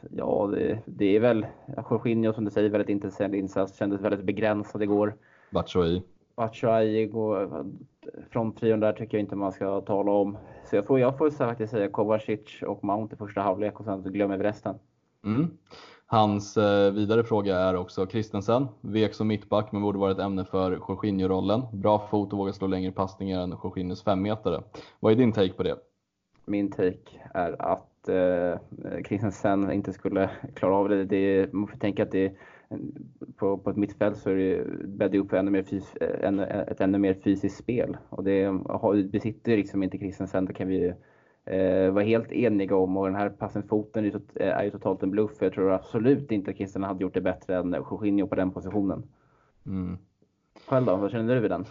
ja, det, det är väl Jorginho som du säger, väldigt intressant insats. Kändes väldigt begränsad igår. Batshuayi. Batshuayi går fronttrion där tycker jag inte man ska tala om. Så jag får, jag får faktiskt säga Kovacic och Mount i första halvlek och sen glömmer vi resten. Mm. Hans eh, vidare fråga är också Christensen. Vek som mittback men borde vara ett ämne för Jorginho-rollen. Bra fot och vågar slå längre passningar än Jorginhos femmetare. Vad är din take på det? Min take är att eh, inte skulle klara av det. det man får tänka att det på, på ett mittfält så är det bäddar upp för ännu mer fys, ännu, ett ännu mer fysiskt spel. Och det har, besitter liksom inte Christensen, det kan vi eh, vara helt eniga om. Och den här passningsfoten är, tot- är ju totalt en bluff. Jag tror absolut inte att Christensen hade gjort det bättre än Jorginho på den positionen. Mm. Själv då, vad känner du vid den?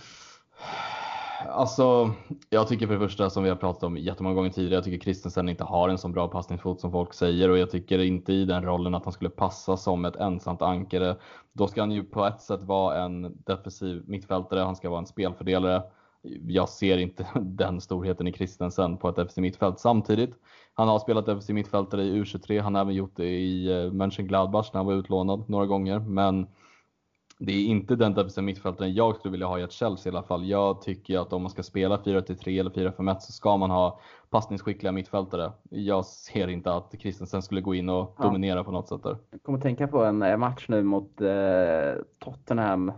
Alltså, jag tycker för det första som vi har pratat om jättemånga gånger tidigare, jag tycker Christensen inte har en så bra passningsfot som folk säger och jag tycker inte i den rollen att han skulle passa som ett ensamt ankare. Då ska han ju på ett sätt vara en defensiv mittfältare, han ska vara en spelfördelare. Jag ser inte *laughs* den storheten i Christensen på ett defensivt mittfält. Samtidigt, han har spelat defensiv mittfältare i U23, han har även gjort det i eh, Mönchengladbach när han var utlånad några gånger, men det är inte den defensiva mittfältaren jag skulle vilja ha i ett Chelsea i alla fall. Jag tycker att om man ska spela 4-3 eller 4-5-1 så ska man ha passningsskickliga mittfältare. Jag ser inte att Christensen skulle gå in och dominera på något sätt där. Jag kommer tänka på en match nu mot eh, Tottenham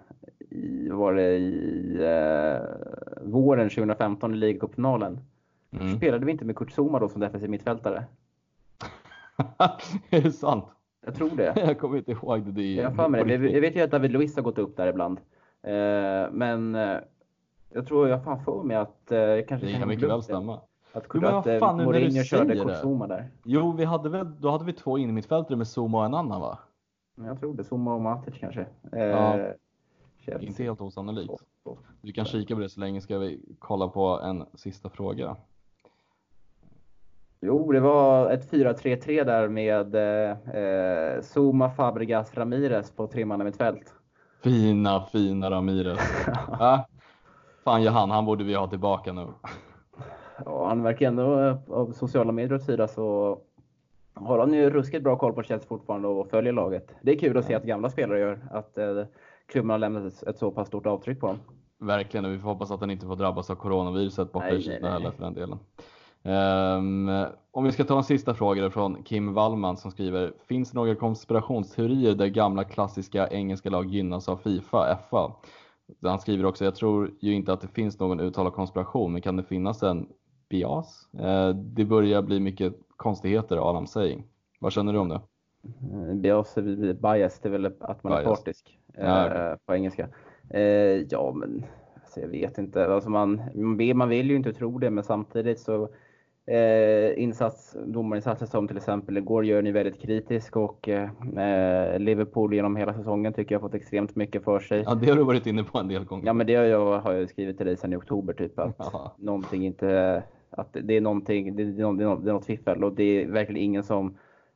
i, var det i eh, våren 2015 i ligacupfinalen. Mm. Spelade vi inte med Kurt Zuma då som defensiv mittfältare? *laughs* är det sant? Jag tror det. *laughs* jag kommer inte ihåg det. det jag, mig det. jag vet ju att David Luiz har gått upp där ibland. Eh, men eh, jag tror, jag fan för mig att eh, kanske Det kan mycket väl stämma. Att, jo, men att fan, Mourinho körde Zuma där. Jo, vi hade väl, då hade vi två innermittfältare med Zuma och en annan va? Jag tror det. Zuma och Matic kanske. Ja. Eh, inte helt osannolikt. Vi kan kika på det så länge ska vi kolla på en sista fråga. Jo, det var ett 4-3-3 där med eh, Zuma, Fabregas, Ramirez på tremannamittfält. Fina, fina Ramirez. *laughs* ja. Fan gör han, borde vi ha tillbaka nu. Ja, han verkar ändå, av sociala medier och sida så har han ju ruskigt bra koll på Chelsea fortfarande och följer laget. Det är kul att se att gamla spelare gör, att eh, klubben har lämnat ett så pass stort avtryck på honom. Verkligen, och vi får hoppas att han inte får drabbas av coronaviruset borta i Kina heller för den delen. Um, om vi ska ta en sista fråga från Kim Wallman som skriver Finns det några konspirationsteorier där gamla klassiska engelska lag gynnas av Fifa, FA? Han skriver också Jag tror ju inte att det finns någon uttalad konspiration men kan det finnas en bias? Uh, det börjar bli mycket konstigheter I'm saying. Vad känner du om det? Mm, bias, bias det är väl att man bias. är partisk ja, uh, på engelska. Uh, ja men alltså, jag vet inte. Alltså man, man vill ju inte tro det men samtidigt så eh, insats, domarinsatser som till exempel igår gör ni väldigt kritisk och eh, Liverpool genom hela säsongen tycker jag har fått extremt mycket för sig. Ja, det har du varit inne på en del gånger. Ja, men det har jag, har jag skrivit till dig sedan i oktober typ att *laughs* Aha. någonting inte, att det är någonting, det det är något, det är något fiffel och det är verkligen ingen som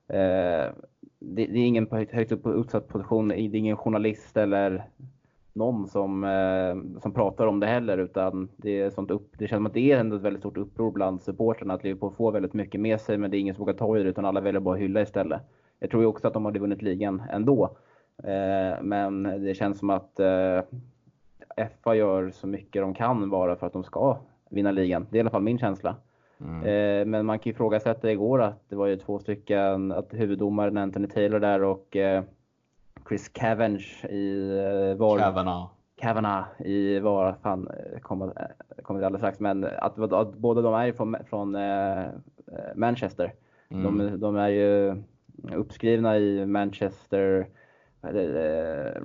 eh, det, det, är ingen på högt, högt upp på utsatt position, det är ingen journalist eller någon som, eh, som pratar om det heller utan det, är sånt upp, det känns som att det är ändå ett väldigt stort uppror bland supporterna att Liverpool får väldigt mycket med sig men det är ingen som vågar ta i det utan alla väljer bara att hylla istället. Jag tror ju också att de hade vunnit ligan ändå. Eh, men det känns som att eh, FA gör så mycket de kan bara för att de ska vinna ligan. Det är i alla fall min känsla. Mm. Eh, men man kan ju ifrågasätta igår att det var ju två stycken, att huvuddomaren Anthony Taylor där och eh, Chris Cavench i eh, var... Kavanagh. Kavanagh i var, fan, eh, kommer kom det alldeles strax, men att, att, att båda de är från, från äh, Manchester. Mm. De, de, är ju uppskrivna i Manchester äh,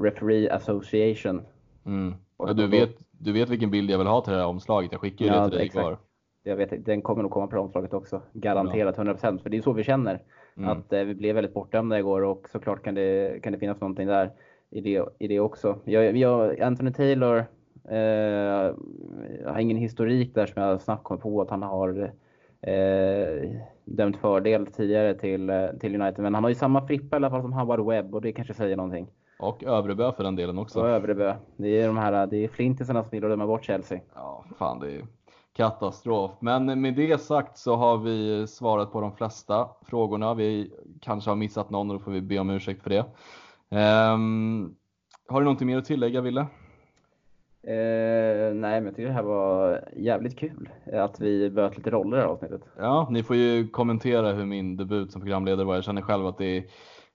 Referee Association. Mm. Och du, vet, du vet vilken bild jag vill ha till det här omslaget? Jag skickade ju ja, det till dig igår. Jag vet, den kommer nog komma på omslaget också. Garanterat 100% för det är så vi känner. Mm. Att eh, vi blev väldigt bortdömda igår och såklart kan det, kan det finnas någonting där i det, i det också. Jag, jag, Anthony Taylor eh, har ingen historik där som jag snabbt kommer på att han har eh, dömt fördel tidigare till, eh, till United. Men han har ju samma frippa i alla fall som Howard Webb och det kanske säger någonting. Och Övrebö för den delen också. Och Övrebö. Det är de här, det är flintisarna som vill döma bort Chelsea. Ja, fan det är katastrof. Men med det sagt så har vi svarat på de flesta frågorna. Vi kanske har missat någon och då får vi be om ursäkt för det. Um, har du någonting mer att tillägga, Ville? Eh, nej, men jag tycker det här var jävligt kul att vi böt lite roller i det här avsnittet. Ja, ni får ju kommentera hur min debut som programledare var. Jag känner själv att det är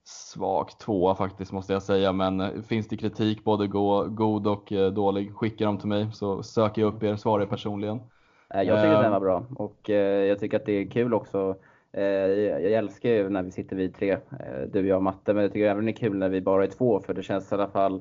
svag tvåa faktiskt måste jag säga, men finns det kritik både god och eh, dålig, skicka dem till mig så söker jag upp er, svarar personligen. Eh, jag tycker den var bra och eh, jag tycker att det är kul också. Eh, jag älskar ju när vi sitter vi tre, du, jag och Matte, men jag tycker även det är kul när vi bara är två för det känns i alla fall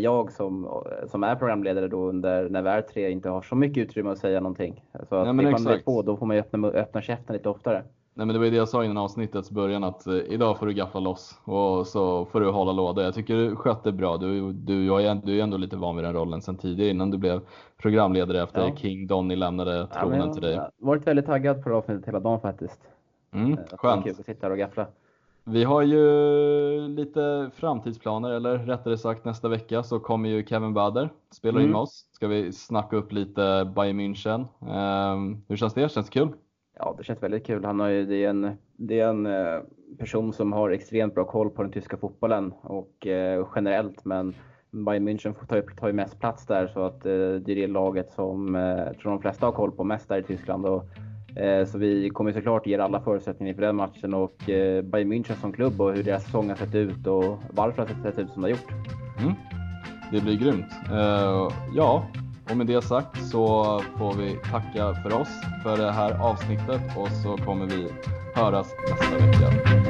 jag som, som är programledare då under när vi är tre inte har så mycket utrymme att säga någonting. Så att Nej, ifall vi är två då får man ju öppna, öppna käften lite oftare. Nej men det var ju det jag sa innan avsnittets början att eh, idag får du gaffla loss och så får du hålla låda. Jag tycker du skötte bra. Du, du, jag är, du är ändå lite van vid den rollen sedan tidigare innan du blev programledare efter Ja. King Donny lämnade Ja, tronen men till dig. Jag har varit väldigt taggad på det avsnittet hela dagen faktiskt. Mm, Eh, att var skönt. Kul att sitta och gaffla. Vi har ju lite framtidsplaner, eller rättare sagt nästa vecka så kommer ju Kevin Bader spela in Mm. med oss. Ska vi snacka upp lite Bayern München. Ehm, hur känns det? Känns det kul? Ja, det känns väldigt kul. Han har ju, det är en, det är en eh, person som har extremt bra koll på den tyska fotbollen och eh, generellt, men Bayern München tar ju, tar ju mest plats där så att eh, det är det laget som eh, jag tror de flesta har koll på mest där i Tyskland. Och, eh, så vi kommer såklart ge alla förutsättningar inför den matchen och eh, Bayern München som klubb och hur deras säsong har sett ut och varför det har sett ut som det har gjort. Mm. Det blir grymt. Eh, ja, och med det sagt så får vi tacka för oss för det här avsnittet och så kommer vi höras nästa vecka.